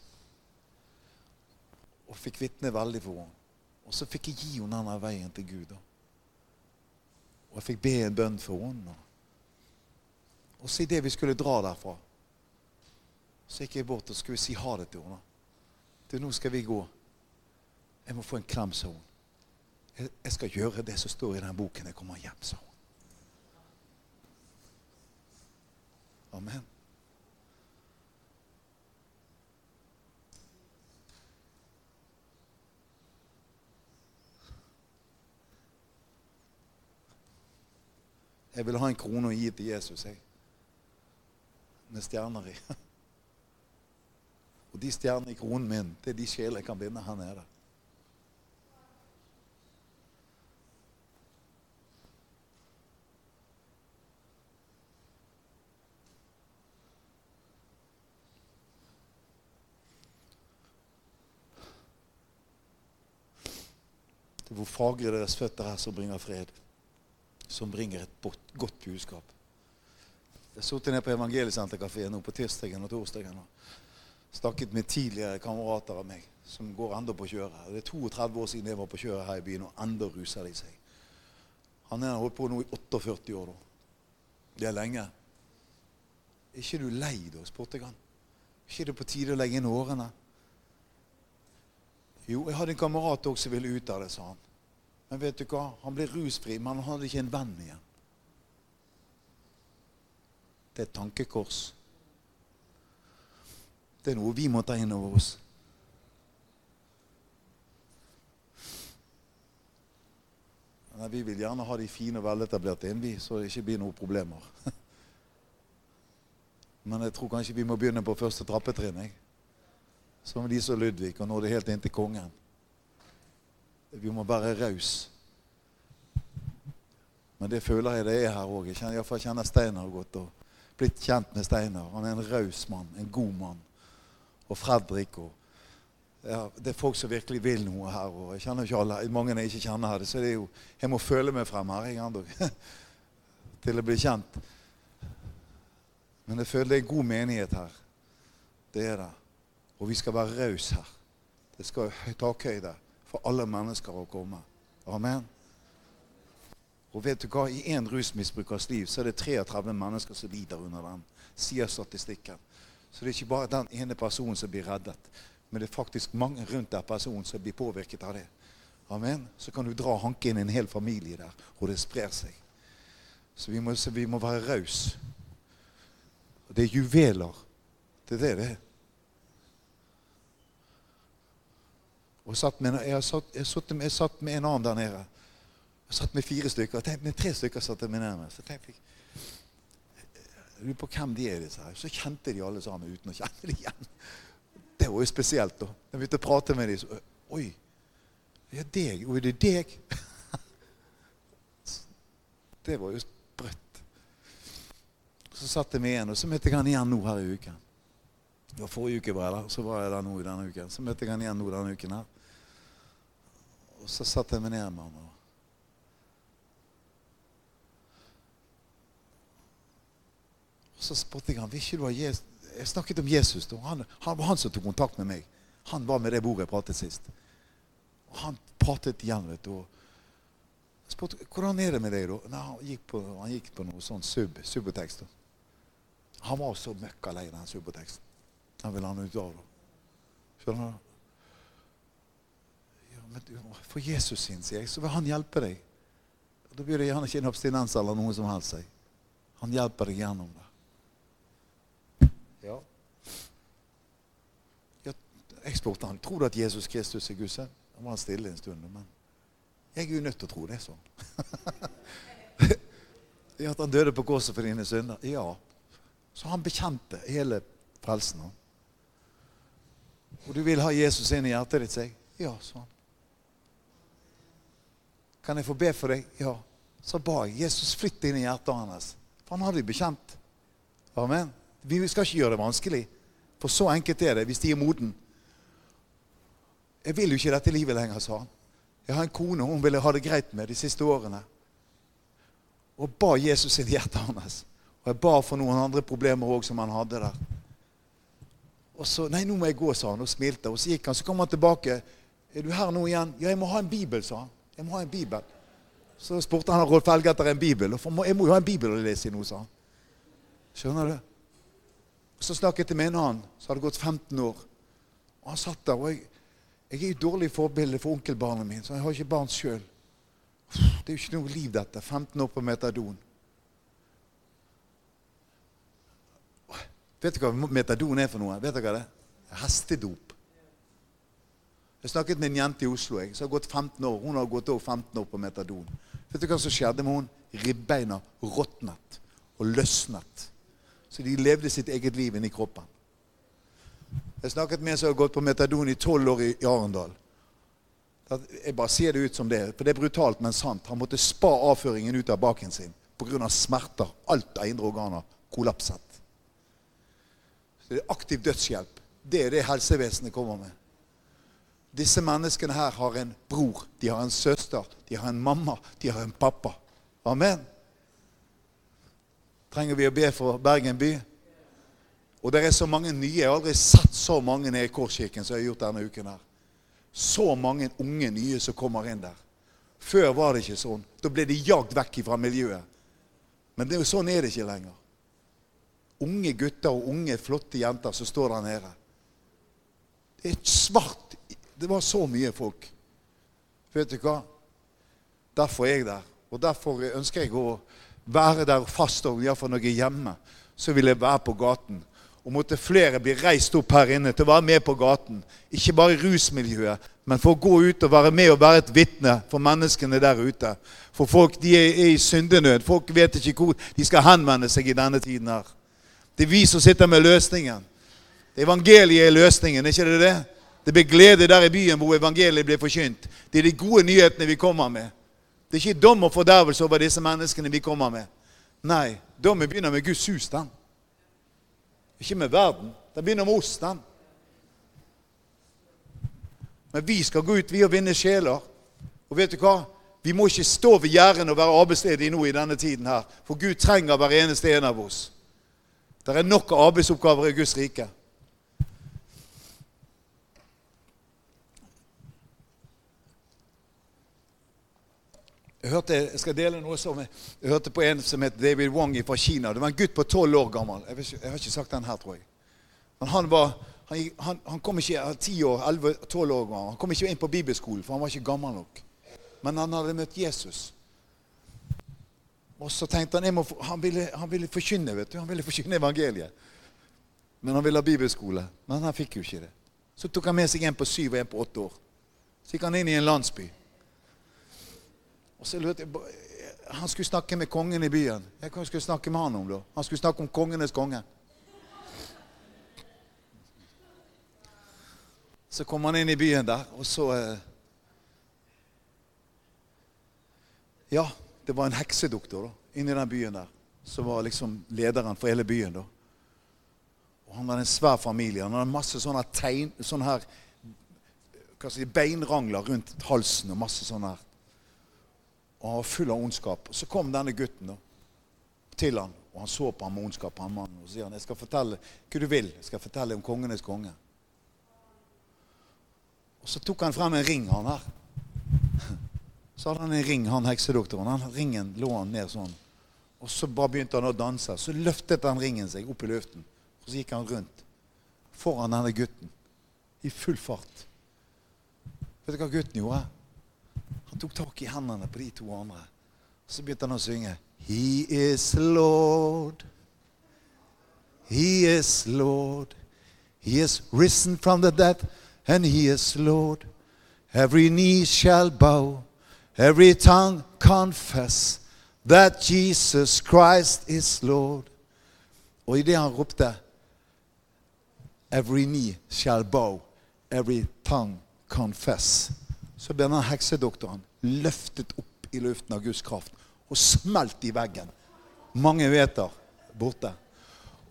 Og fikk vitne veldig for henne. Og så fikk jeg gi henne denne veien til Gud. Da. Og jeg fikk be en bønn for henne. Og så idet vi skulle dra derfra, Så gikk jeg bort og skulle si ha det til henne. Du, nå skal vi gå. Jeg må få en klem, sa hun. Jeg, skal gjøre det som står i den boken. Jeg kommer hjem, sa hun. Amen. Jeg vil ha en krone å gi til Jesus, jeg. Med stjerner i. Og de stjernene i kronen min, det er de sjeler jeg kan vinne her nede. Det er hvor fagre deres føtter er som bringer fred. Som bringer et godt budskap. Jeg har sittet nede på Evangeliesenterkafeen på tirsdagen og torsdagen snakket med tidligere kamerater av meg som går enda på kjøret. Det er 32 år siden jeg var på kjøret her i byen, og enda ruser de seg. Han har holdt på nå i 48 år. da. Det er lenge. Er ikke du lei da, spurte jeg han. Er ikke det på tide å legge inn årene? Jo, jeg hadde en kamerat også som ville ut av det, sa han. Men vet du hva? Han ble rusfri, men han hadde ikke en venn igjen. Det er et tankekors. Det er noe vi må ta inn over oss. Nei, vi vil gjerne ha de fine og veletablerte inn, vi, så det ikke blir noen problemer. Men jeg tror kanskje vi må begynne på første trappetrinn. jeg. Som de som Ludvig, og nå er det helt inn til kongen. Vi må være raus. Men det føler jeg det er her òg. Jeg kjenner, iallfall kjenner Steinar godt. og Blitt kjent med Steinar. Han er en raus mann, en god mann. Og Fredrik og ja, Det er folk som virkelig vil noe her. og Jeg kjenner ikke alle, mange jeg ikke kjenner her. Så det er jo, jeg må føle meg frem her jeg, til jeg blir kjent. Men jeg føler det er god menighet her. Det er det. Og vi skal være rause her. Det skal være takhøyde for alle mennesker å komme. Amen. Og vet du hva? I én rusmisbrukers liv så er det 33 mennesker som lider under den, sier statistikken. Så det er ikke bare den ene personen som blir reddet, men det er faktisk mange rundt den personen som blir påvirket av det. Amen. Så kan du dra hanke inn en hel familie der, og det sprer seg. Så vi må, så vi må være rause. Det er juveler. Det er det det er. Og satt med, jeg, satt, jeg, satt jeg satt med en annen der nede. Jeg satt med fire stykker. Jeg med tre stykker satt jeg med nærmest. Så tenkte lurer på hvem de er, disse her. Så kjente de alle sammen uten å kjenne dem igjen. Det var jo spesielt, da. Jeg begynte å prate med dem, så Oi. Ja, deg. Oi, det er deg. Det var jo sprøtt. Så satt jeg med en, og så møtte jeg han igjen nå her i uken. Det var Forrige uke var jeg der, så var jeg der nå i denne uken. Så møtte jeg han igjen nå denne uken her. Og så satt jeg meg ned med han. og Og så spurte jeg han? Jeg snakket om Jesus. da. Han, han var han som tok kontakt med meg. Han var med det bordet jeg pratet sist. Og han pratet igjen, vet du. jeg spurte hvordan er det med deg, da? Nei, han, gikk på, han gikk på noe sånn sub, subotekst. Han var så møkka lei den suboteksten. Den ville han ut av. Skjønner du? Ja, men For Jesus sin, sier jeg, så vil han hjelpe deg. Da blir det gjerne ikke en abstinens eller noe som helst. Han hjelper deg gjennom det. Ja. ja. Jeg spurte han, tror du at Jesus Kristus er Guds sønn. Han var stille en stund. men jeg er jo nødt til å tro det sånn. At han døde på korset for dine synder? Ja. Så han bekjente hele frelsen. Og du vil ha Jesus inn i hjertet ditt, sier jeg. Ja, sa han. Kan jeg få be for deg? Ja. Så ba jeg Jesus flytt inn i hjertet hans. For han hadde jo bekjent. Amen. Vi skal ikke gjøre det vanskelig. For så enkelt er det hvis de er moden. Jeg vil jo ikke dette livet lenger, sa han. Jeg har en kone hun ville ha det greit med de siste årene. Og ba Jesus inn i hjertet hans. Og jeg ba for noen andre problemer òg som han hadde der. Og så Nei, nå må jeg gå, sa han og smilte. Og så gikk han. Så kom han tilbake. Er du her nå igjen? Ja, jeg må ha en bibel, sa han. Jeg må ha en bibel. Så spurte han Rolf Helge etter en bibel. Og jeg må jo ha en bibel å lese i nå, sa han. Skjønner du? Så snakket jeg med en annen som hadde gått 15 år. Og han satt der. og jeg, jeg er jo dårlig forbilde for onkelbarnet mitt, så jeg har ikke barn sjøl. Det er jo ikke noe liv, dette. 15 år på metadon. Vet du hva metadon er for noe? Vet du hva det er? Hestedop. Jeg snakket med en jente i Oslo jeg, som har gått 15 år. Hun har gått over 15 år på metadon. Vet du hva som skjedde med hun? Ribbeina råtnet og løsnet. Så de levde sitt eget liv inni kroppen. Jeg snakket med en som har gått på metadon i tolv år i Arendal. Jeg bare sier det ut som det, er, for det er brutalt, men sant. Han måtte spa avføringen ut av baken sin pga. smerter. Alt av indre organer kollapset. Så det er aktiv dødshjelp. Det er det helsevesenet kommer med. Disse menneskene her har en bror, de har en søster, de har en mamma, de har en pappa. Amen. Trenger vi å be for Bergen by? Og det er så mange nye. Jeg har aldri sett så mange nede i Korskirken som jeg har gjort denne uken her. Så mange unge nye som kommer inn der. Før var det ikke sånn. Da ble de jagd vekk fra miljøet. Men det, sånn er det ikke lenger. Unge gutter og unge, flotte jenter som står der nede. Det er svart. Det var så mye folk. Vet du hva? Derfor er jeg der. Og derfor ønsker jeg å være der fast, iallfall når jeg er hjemme. Så vil jeg være på gaten og måtte flere bli reist opp her inne til å være med på gaten. Ikke bare i rusmiljøet, men for å gå ut og være med og være et vitne for menneskene der ute. For folk de er i syndenød. Folk vet ikke hvor de skal henvende seg i denne tiden her. Det er vi som sitter med løsningen. Evangeliet er løsningen, ikke det det? Det blir glede der i byen hvor evangeliet blir forkynt. Det er de gode nyhetene vi kommer med. Det er ikke dom og fordervelse over disse menneskene vi kommer med. Nei, dommen begynner med Guds hus. den. Ikke med verden. Det begynner med oss, den. Men vi skal gå ut, vi og vinne sjeler. Og vet du hva? Vi må ikke stå ved gjerdene og være arbeidsledige nå i denne tiden her. For Gud trenger hver eneste en av oss. Det er nok arbeidsoppgaver i Guds rike. Hørte, jeg skal dele noe som jeg, jeg hørte på en som het David Wong fra Kina. Det var en gutt på tolv år gammel. Jeg, vet, jeg, har ikke sagt den her, tror jeg. Men han var han, han, han kom ikke år, 11-12 år gammel. Han kom ikke inn på bibelskolen, for han var ikke gammel nok. Men han hadde møtt Jesus. Og så tenkte han må, han, ville, han ville forkynne vet du, han ville forkynne evangeliet. Men han ville ha bibelskole. Men han fikk jo ikke det. Så tok han med seg en på syv og en på åtte år. Så gikk han inn i en landsby. Og så lurte jeg Han skulle snakke med kongen i byen. Jeg skulle snakke med han om da? Han skulle snakke om kongenes konge. Så kom han inn i byen der, og så eh, Ja, det var en heksedoktor da, inni den byen der. Som var liksom lederen for hele byen. da. Og Han hadde en svær familie. Han hadde masse sånne tegn, sånne her, hva skal si, beinrangler rundt halsen og masse sånne her og han var full av ondskap. Så kom denne gutten da, til han, og han så på ham med ondskap. Han mannen, og så sier han, 'Jeg skal fortelle hva du vil. Jeg skal fortelle om kongenes konge.' Og så tok han frem en ring, han her. Så hadde han en ring, han heksedoktoren. Han, ringen lå han ned sånn. Og så bare begynte han å danse. Så løftet den ringen seg opp i luften. Og så gikk han rundt foran denne gutten i full fart. Vet du hva gutten gjorde? Han tok tak i hendene på de to andre. Så begynte han å synge. He is Lord. He is Lord. He is risen from the dead, and he is Lord. Every knee shall bow, every tongue confess that Jesus Christ is Lord. Og idet han ropte Every knee shall bow, every tongue confess så ble denne heksedoktoren løftet opp i luften av Guds kraft og smelt i veggen. Mange meter borte.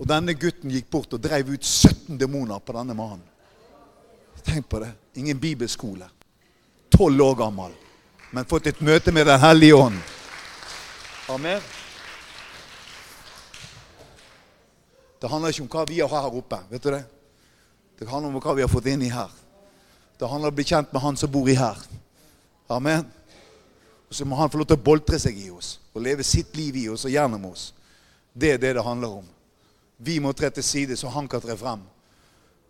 Og denne gutten gikk bort og drev ut 17 demoner på denne mannen. Tenk på det. Ingen bibelskole. Tolv år gammel. Men fått et møte med Den hellige ånd. Amen. Det handler ikke om hva vi har her oppe. vet du Det Det handler om hva vi har fått inni her. Det handler om å bli kjent med Han som bor i her. Amen. Og så må Han få lov til å boltre seg i oss og leve sitt liv i oss og gjennom oss. Det er det det handler om. Vi må tre til side, så han kan tre frem.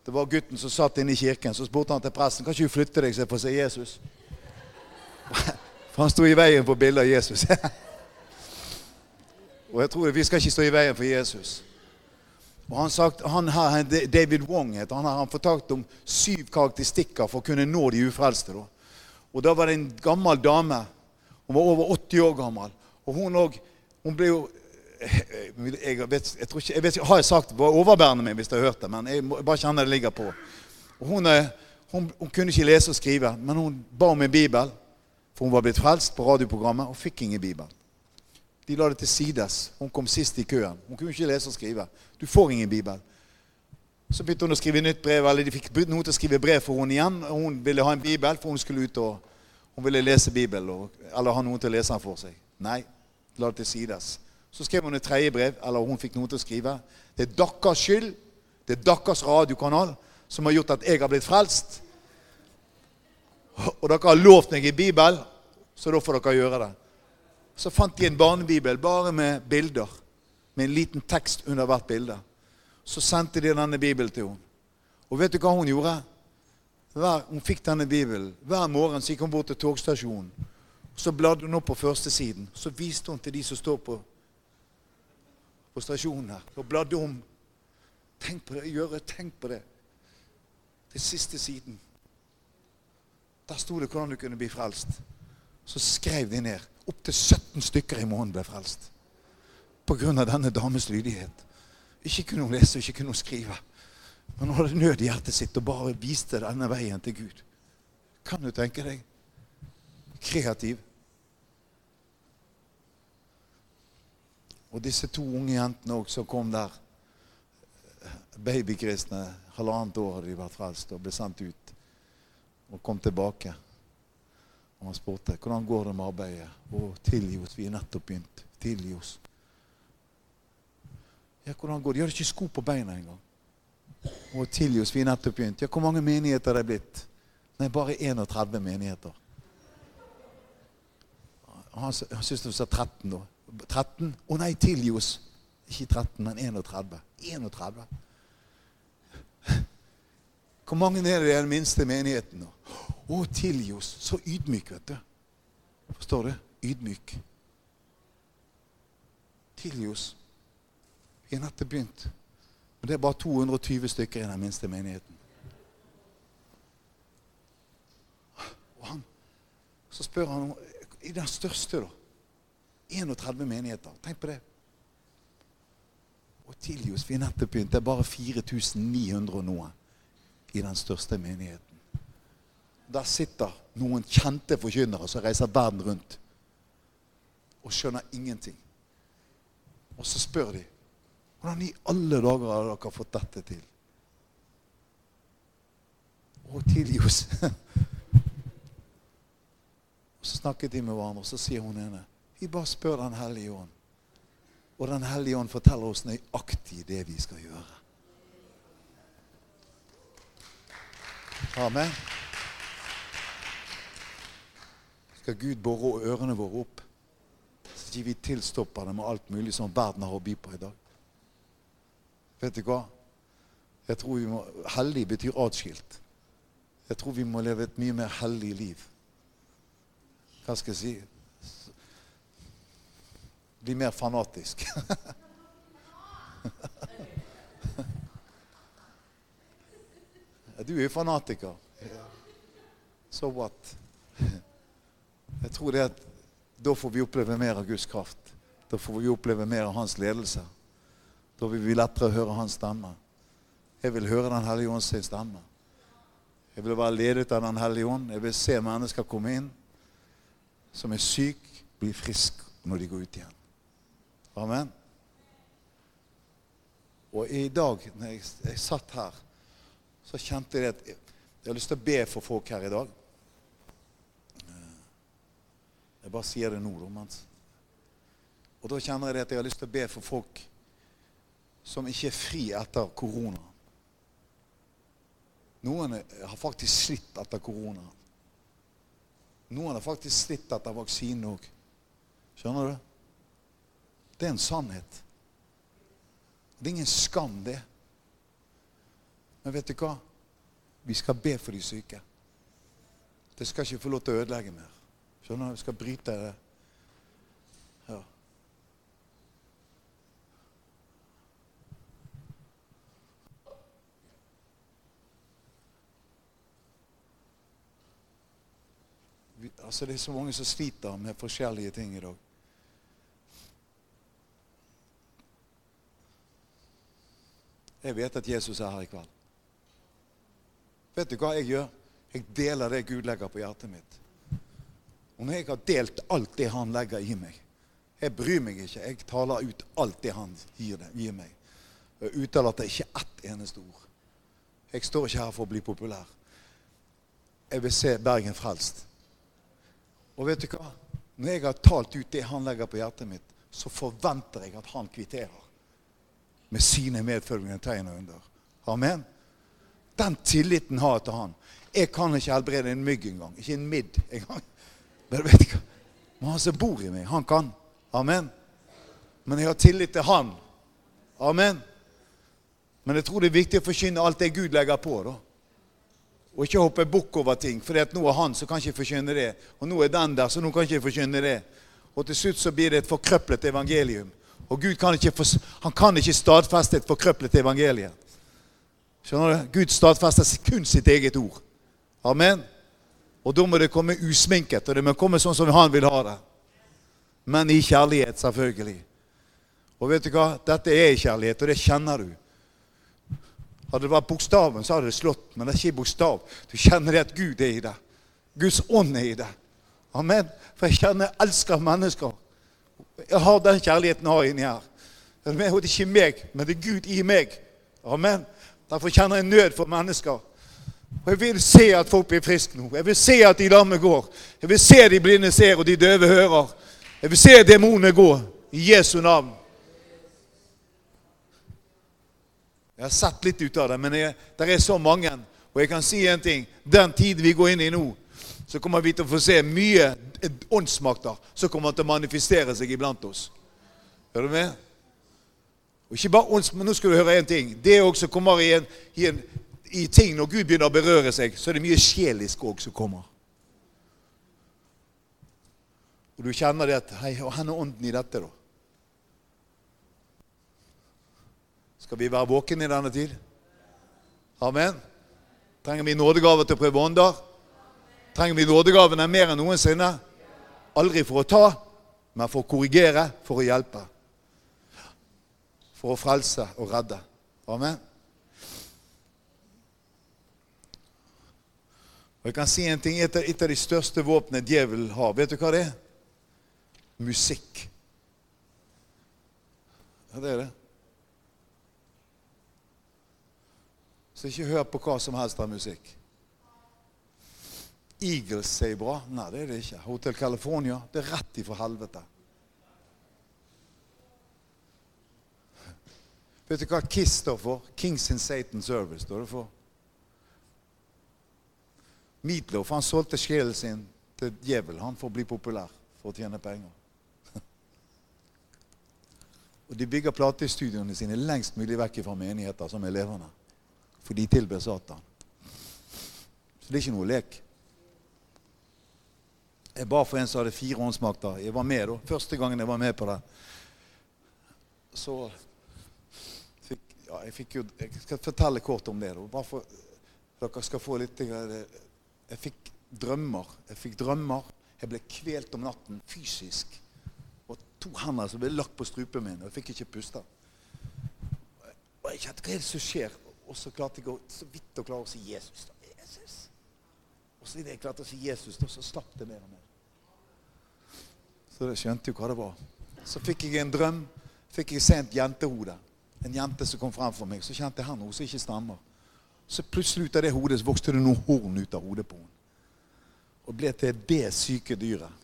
Det var gutten som satt inne i kirken. Så spurte han til presten kan ikke du flytte deg så jeg får se Jesus. For han sto i veien for bildet av Jesus. Og jeg tror Vi skal ikke stå i veien for Jesus. Og han sagt, han her, David Wong heter han, han fortalte om syv karakteristikker for å kunne nå de ufrelste. Da. Og Da var det en gammel dame. Hun var over 80 år gammel. Og hun, òg hun ble jo jeg vet, jeg, ikke, jeg vet Har jeg sagt var overbærende meg hvis jeg har hørt det, men jeg, må, bare kjenner det ligger på. Hun, hun, hun, kunne ikke lese og skrive, men hun ba om en bibel. For hun var blitt frelst på radioprogrammet og fikk ingen bibel. De la det til sides. Hun kom sist i køen. Hun kunne ikke lese og skrive. Du får ingen bibel. Så begynte hun å skrive nytt brev, eller de fikk noen til å skrive brev for henne igjen. Hun ville ha en bibel, for hun skulle ut og hun ville lese Bibelen, eller ha noen til å lese den for seg. Nei, la det til sides. Så skrev hun et tredje brev, eller hun fikk noen til å skrive. Det er deres skyld, det er deres radiokanal, som har gjort at jeg har blitt frelst. Og dere har lovt meg i Bibel, så da får dere gjøre det. Så fant de en barnebibel bare med bilder, med en liten tekst under hvert bilde. Så sendte de denne bibelen til henne. Og vet du hva hun gjorde? Hver, hun fikk denne bibelen. Hver morgen så gikk hun bort til togstasjonen. Så bladde hun opp på førstesiden. Så viste hun til de som står på, på stasjonen her. Og bladde om. Tenk på det, gjøre, tenk på det. Den siste siden. Der sto det hvordan du kunne bli frelst. Så skrev de ned. Opptil 17 stykker i måneden ble frelst. Av denne dames lydighet. Ikke kunne hun lese, ikke kunne hun skrive. Men hun hadde nød i hjertet sitt og bare viste denne veien til Gud. Kan du tenke deg? Kreativ. Og disse to unge jentene også kom der, babykristne, halvannet år hadde de vært frelst og ble sendt ut og kom tilbake. Og han spurte hvordan går det med arbeidet. Å, tilgi oss, vi er nettopp begynt. Tilgi oss. Ja, hvordan går det? De hadde ikke sko på beina engang. Å, tilgi oss, vi er nettopp begynt. Ja, hvor mange menigheter er det blitt? Nei, bare 31 menigheter. Han, han syntes du sa 13 da. 13? Å nei, tilgi oss. Ikke 13, men 31. 31. Hvor mange er det i den minste menigheten? Å, tilgi oss. Så ydmyk, vet du. Forstår du? Ydmyk. Tilgi oss. Vi har nettopp begynt. Men det er bare 220 stykker i den minste menigheten. Og han, Så spør han om i den største, da. 31 menigheter. Tenk på det. Og tilgi oss. Vi har nettopp begynt. Det er bare 4900 og noe i den største menigheten. Der sitter noen kjente forkynnere som reiser verden rundt og skjønner ingenting. Og så spør de hvordan i alle dager har dere fått dette til? Å, tilgi oss. og så snakket de med hverandre, og så sier hun ene Vi bare spør Den hellige ånd. Og Den hellige ånd forteller oss nøyaktig det vi skal gjøre. Amen. Skal Gud bore ørene våre opp, så ikke vi tilstopper det med alt mulig som verden har å by på i dag. Vet du hva? Jeg tror vi må, Hellig betyr atskilt. Jeg tror vi må leve et mye mer hellig liv. Hva skal jeg si? Bli mer fanatisk. Du er fanatiker. So what? Jeg tror det at da får vi oppleve mer av Guds kraft. Da får vi oppleve mer av hans ledelse. Da vil vi lettere høre hans stemme. Jeg vil høre Den hellige ånd stemme. Jeg vil være ledet av Den hellige ånd. Jeg vil se mennesker komme inn som er syk, bli frisk når de går ut igjen. Amen. Og i dag, når jeg, jeg satt her så kjente jeg at jeg har lyst til å be for folk her i dag. Jeg bare sier det nå. Og da kjenner jeg at jeg har lyst til å be for folk som ikke er fri etter korona. Noen har faktisk slitt etter korona. Noen har faktisk slitt etter vaksinen òg. Skjønner du? Det er en sannhet. Det er ingen skam, det. Men vet du hva? Vi skal be for de syke. Det skal ikke få lov til å ødelegge mer. Skjønner du? Vi skal bryte det. Ja. Vi, altså Det er så mange som sliter med forskjellige ting i dag. Jeg vet at Jesus er her i kveld. Vet du hva jeg gjør? Jeg deler det Gud legger på hjertet mitt. Og når jeg har delt alt det han legger i meg Jeg bryr meg ikke. Jeg taler ut alt det han gir, det, gir meg. Jeg utelater ikke ett eneste ord. Jeg står ikke her for å bli populær. Jeg vil se Bergen frelst. Og vet du hva? Når jeg har talt ut det han legger på hjertet mitt, så forventer jeg at han kvitterer med sine medfølgende tegn og under. Amen. Den tilliten har jeg til han. Jeg kan ikke helbrede en mygg engang. Ikke en midd engang. Men vet? Men han som bor i meg, han kan. Amen. Men jeg har tillit til han. Amen. Men jeg tror det er viktig å forkynne alt det Gud legger på. da. Og ikke hoppe bukk over ting. For nå er han, så kan ikke forkynne det. Og nå er den der, så nå kan ikke jeg forkynne det. Og til slutt så blir det et forkrøplet evangelium. Og Gud kan ikke, han kan ikke stadfeste et forkrøplet evangelium. Skjønner du? Gud stadfester kun sitt eget ord. Amen. Og da må det komme usminket, og det må komme sånn som han vil ha det. Men i kjærlighet, selvfølgelig. Og vet du hva? Dette er kjærlighet, og det kjenner du. Hadde det vært bokstaven, så hadde det slått, men det er ikke bokstav. Du kjenner det at Gud er i det. Guds ånd er i det. Amen. For jeg kjenner jeg elsker mennesker. Jeg har den kjærligheten jeg har inni her. Det er ikke meg, men det er Gud i meg. Amen. Derfor kjenner jeg nød for mennesker. Og Jeg vil se at folk blir friske nå. Jeg vil se at de lamme går. Jeg vil se de blinde ser og de døve hører. Jeg vil se demonene gå. I Jesu navn. Jeg har sett litt ut av det, men det er så mange. Og jeg kan si en ting. Den tiden vi går inn i nå, så kommer vi til å få se mye åndsmakter som kommer til å manifestere seg iblant oss. Hører du med? Og ikke bare ånds, men nå skal du høre en ting. Det også kommer i, en, i, en, i ting Når Gud begynner å berøre seg, så er det mye sjelisk òg som kommer. Og du kjenner det at Hei, hvor er ånden i dette, da? Skal vi være våkne i denne tid? Amen. Trenger vi nådegaver til å prøve ånder? Trenger vi nådegavene mer enn noensinne? Aldri for å ta, men for å korrigere, for å hjelpe. For å frelse og redde. Amen. Og jeg kan si en ting, Et, av de største våpnene djevelen har, vet du hva det er? Musikk. Ja, det er det. Så ikke hør på hva som helst av musikk. Eagles sier bra. Nei, det er det ikke. Hotel California. Det er rett ifra helvete. Vet du hva KISS står for? Kings in Satan Service. står det for. Meatloaf han solgte sjelen sin til djevel. Han får bli populær for å tjene penger. Og De bygger platestudioene sine lengst mulig vekk fra menigheter som er levende. For de tilber Satan. Så det er ikke noe lek. Jeg ba for en som hadde fire åndsmakter. Jeg var med da. Første gangen jeg var med på det. Så fikk, ja, jeg fikk jo Jeg skal fortelle kort om det. da. Bare for dere skal få litt Jeg fikk drømmer. Jeg fikk drømmer. Jeg ble kvelt om natten fysisk. Og to hender som ble lagt på strupen min. Og jeg fikk ikke puste. Og jeg kjente hva er det som skjer? Og så klarte jeg å, så vidt å klare å si Jesus. da. Jesus. Og så idet jeg klarte å si Jesus, da, så slapp det mer og mer. Så jeg skjønte jo hva det var. Så fikk jeg en drøm. Fikk jeg se et jentehode. En jente som kom frem for meg. Så kjente jeg her noe som ikke stemmer. Så plutselig ut av det hodet vokste det noen horn ut av hodet på henne. Og ble til det syke dyret.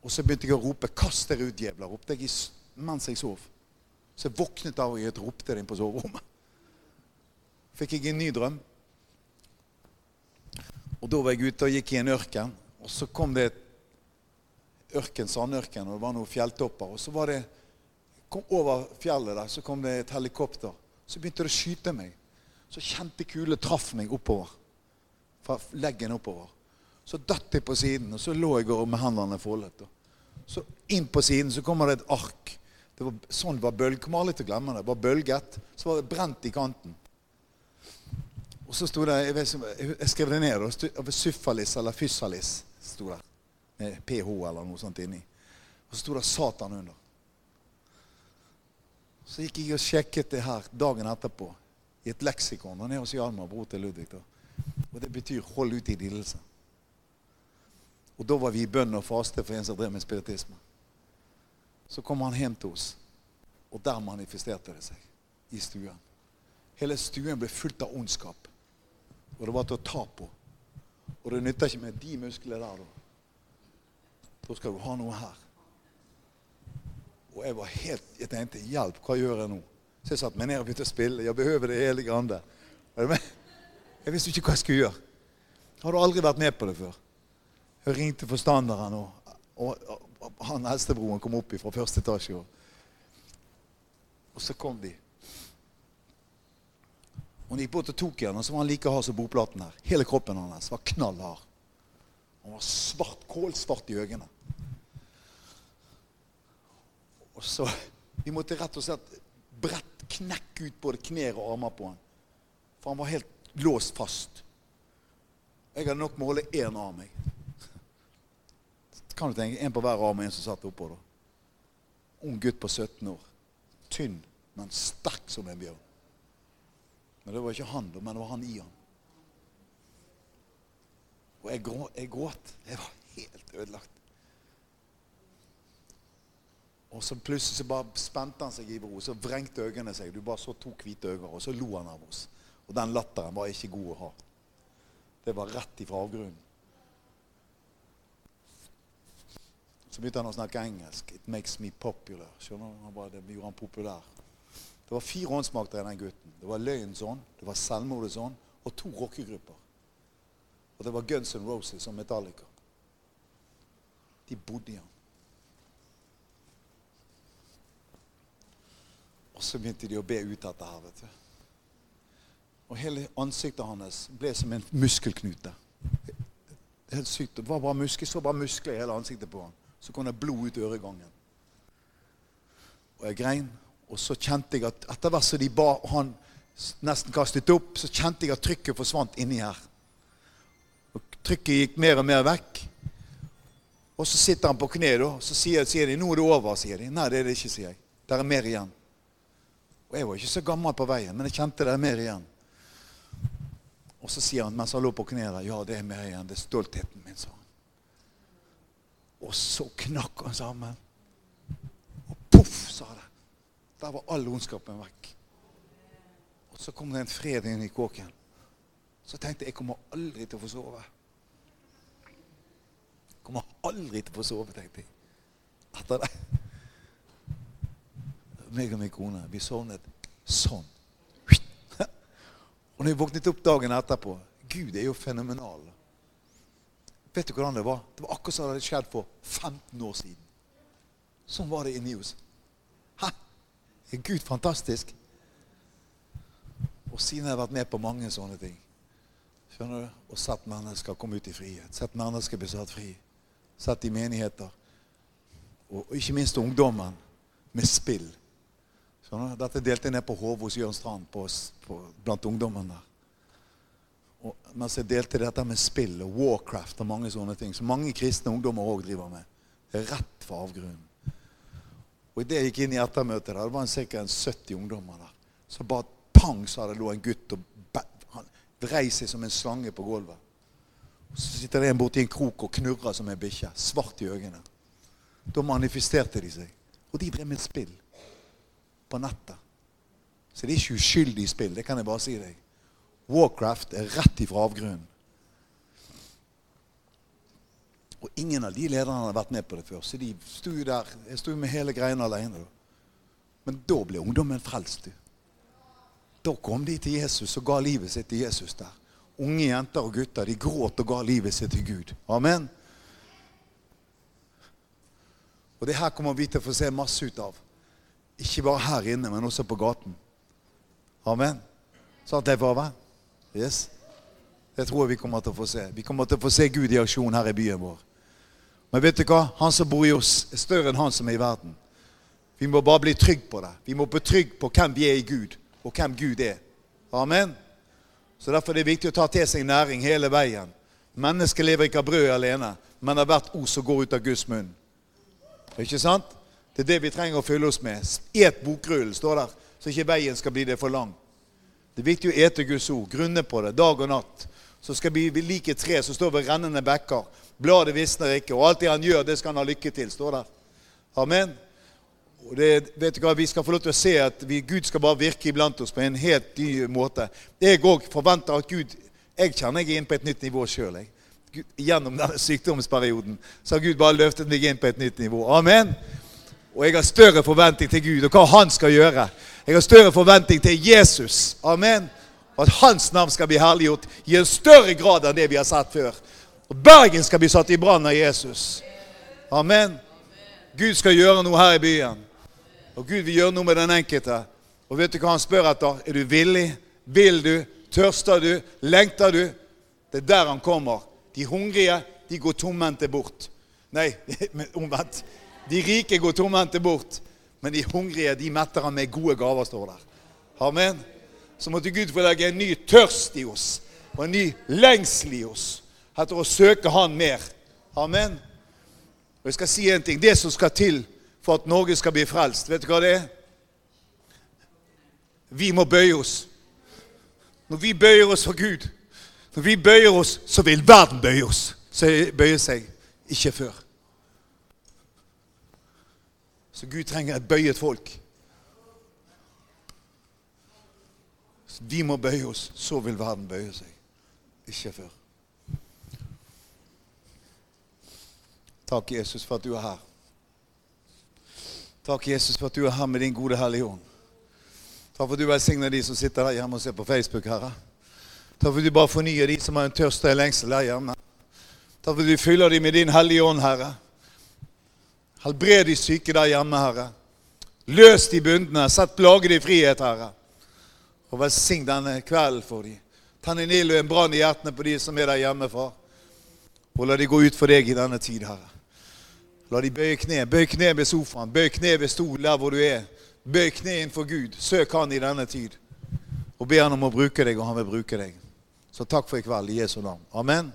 Og så begynte jeg å rope 'Kast dere ut, djevler', ropte jeg mens jeg sov. Så jeg våknet av og ropte det inn på soverommet. Fikk jeg en ny drøm. Og da var jeg ute og gikk i en ørken. Og så kom det et ørken, sandørken, og det var noen fjelltopper. Og så var det kom over fjellet der, så kom det et helikopter. Så begynte det å skyte meg. Så kjente kule traff meg oppover. Fra leggen oppover. Så datt jeg på siden, og så lå jeg med hendene foldet. Så inn på siden så kommer det et ark. Det var, sånn var bølg. Kommer aldri til å glemme det. Det var bølget. Så var det brent i kanten. Og så sto det Jeg, jeg skrev det ned. Syfalis eller fysalis sto der. Med ph eller noe sånt inni. Og så sto det Satan under. Så gikk jeg og sjekket det her dagen etterpå et leksikon. Han er hos Hjalmar, bror til Ludvig. Og det betyr 'hold ut i lidelse'. Og da var vi i bønn og faste for en som drev med spiritisme. Så kom han hjem til oss, og der manifesterte det seg. I stuen. Hele stuen ble fullt av ondskap. Og det var til å ta på. Og det nytter ikke med de musklene der. Da Da skal du ha noe her. Og jeg var helt, jeg tenkte hjelp, hva gjør jeg nå? Så jeg satte meg ned og begynte å spille. Jeg behøver det hele grande. Jeg visste ikke hva jeg skulle gjøre. Har du aldri vært med på det før? Jeg ringte forstanderen, og, og, og han eldstebroren kom opp fra første etasje. Og, og så kom de. Og de gikk bort og tok igjen, og så var han like hard som bordplaten her. Hele kroppen hans var knall hard. Han var svart, kålsvart i øynene. Og så Vi måtte rett og slett brett knekk ut både knær og armer på han. For han var helt låst fast. Jeg hadde nok med å holde én arm. jeg. Kan du tenke, En på hver arm og en som satt oppå. da. Ung gutt på 17 år. Tynn, men sterk som en bjørn. Men det var ikke han, men det var han i han. Og jeg, grå, jeg gråt. Jeg var helt ødelagt. Og så plutselig så bare spente han seg i bro, så vrengte øynene seg. Du bare så to hvite øyne, og så lo han av oss. Og den latteren var ikke god å ha. Det var rett ifra avgrunnen. Så begynte han å snakke engelsk. 'It makes me popular'. Skjønner du? Han bare, det gjorde han populær. Det var fire åndsmakter i den gutten. Det var løgnens ånd, det var selvmordets ånd og to rockegrupper. Og det var Guns N' Roses og Metallica. De bodde i han. Og så begynte de å be ut dette her. vet du. Og hele ansiktet hans ble som en muskelknute. Helt sykt. Det var bare muskler, så bare muskler i hele ansiktet på ham. Så kom det blod ut øregangen. Og jeg grein. Og så kjente jeg at etter hvert som de ba han nesten kastet opp, så kjente jeg at trykket forsvant inni her. Og trykket gikk mer og mer vekk. Og så sitter han på kne, da. Så sier, sier de 'Nå er det over', sier de. Nei, det er det ikke, sier jeg. Det er mer igjen. Og jeg var ikke så gammel på veien, men jeg kjente det er mer igjen. Og så sier han mens han lå på kne der, ja, det er mer igjen. Det er stoltheten min, sa han. Og så knakk han sammen. Og poff, sa det. Der var all ondskapen vekk. Og så kom det en fred inn i kåken. Så tenkte jeg jeg kommer aldri til å få sove. Jeg kommer aldri til å få sove, tenkte jeg. Etter det meg og min kone. Vi sovnet sånn. Og når vi våknet opp dagen etterpå Gud er jo fenomenal. Vet du hvordan det var? Det var akkurat som det hadde skjedd for 15 år siden. Sånn var det inni oss. Hæ? Er Gud fantastisk? Og siden jeg har vært med på mange sånne ting. Skjønner du? Og sett mennesker komme ut i frihet. Sett mennesker bli satt fri. Sett i menigheter. Og ikke minst ungdommen med spill. Du? Dette delte jeg ned på Håv hos Jørn Strand på, på, blant ungdommen der. Og, mens jeg delte dette med spill og Warcraft og mange sånne ting, som mange kristne ungdommer òg driver med. Rett for avgrunnen. Og idet jeg gikk inn i ettermøtet der, det var ca. 70 ungdommer der, så bare pang, sa det lå en gutt og han vrei seg som en slange på gulvet. Så sitter det en borti en krok og knurrer som en bikkje. Svart i øynene. Da manifesterte de seg. Og de drev med spill på nettet. Så det er ikke uskyldig spill. Det kan jeg bare si deg. Warcraft er rett ifra avgrunnen. Og ingen av de lederne har vært med på det før. Så de sto der. Jeg sto med hele greiene alene. Men da ble ungdommen frelst. Da kom de til Jesus og ga livet sitt til Jesus der. Unge jenter og gutter de gråt og ga livet sitt til Gud. Amen. Og det her kommer vi til å få se masse ut av. Ikke bare her inne, men også på gaten. Amen. Sant, får være. Yes. Det tror jeg vi kommer til å få se. Vi kommer til å få se Gud i aksjon her i byen vår. Men vet du hva? Han som bor i oss, er større enn han som er i verden. Vi må bare bli trygg på det. Vi må bli trygg på hvem vi er i Gud, og hvem Gud er. Amen. Så Derfor er det viktig å ta til seg næring hele veien. Mennesket lever ikke av brød alene, men av hvert ord som går ut av Guds munn. Ikke sant? Det er det vi trenger å fylle oss med. Et bokrullen, står der, så ikke veien skal bli det for lang. Det er viktig å ete Guds ord, grunne på det, dag og natt. Så skal vi bli like tre som står ved rennende bekker. Bladet visner ikke, og alt det han gjør, det skal han ha lykke til, står der. Amen. Og det, vet du hva, Vi skal få lov til å se at vi, Gud skal bare virke iblant oss på en helt ny måte. Jeg òg forventer at Gud Jeg kjenner jeg er inne på et nytt nivå sjøl. Gjennom denne sykdomsperioden så har Gud bare løftet meg inn på et nytt nivå. Amen. Og jeg har større forventning til Gud og hva han skal gjøre. Jeg har større forventning til Jesus. Amen. At hans navn skal bli herliggjort i en større grad enn det vi har sett før. Og Bergen skal bli satt i brann av Jesus. Amen. Gud skal gjøre noe her i byen. Og Gud vil gjøre noe med den enkelte. Og vet du hva han spør etter? Er du villig? Vil du? Tørster du? Lengter du? Det er der han kommer. De hungrige, de går tomhendte bort. Nei, omvendt. De rike går tomhendte bort. Men de hungrige, de metter han med gode gaver, står der. Amen. Så måtte Gud få legge en ny tørst i oss, og en ny lengsel i oss etter å søke Han mer. Amen. Og jeg skal si en ting. Det som skal til for at Norge skal bli frelst. Vet du hva det er? Vi må bøye oss. Når vi bøyer oss for Gud, når vi bøyer oss, så vil verden bøye oss. Så bøye seg. Ikke før. Så Gud trenger et bøyet folk. Så vi må bøye oss, så vil verden bøye seg. Ikke før. Takk, Jesus, for at du er her. Takk, Jesus, for at du er her med din gode Hellige Ånd. Takk for at du velsigner de som sitter der hjemme og ser på Facebook, Herre. Takk for at du bare fornyer de som har en tørst og en lengsel der hjemme. Takk for at du fyller dem med din Hellige Ånd, Herre. Helbred de syke der hjemme, Herre. Løs de bundne. Sett plagede i frihet, Herre. Og velsign denne kvelden for dem. Tenn en ild og en brann i hjertene på de som er der hjemme, far. Og la de gå ut for deg i denne tid, Herre. La de bøye kne. Bøy kne ved sofaen. Bøy kne ved stol der hvor du er. Bøy kne innenfor Gud. Søk Han i denne tid. Og be Han om å bruke deg, og Han vil bruke deg. Så takk for i kveld i Jesu navn. Amen.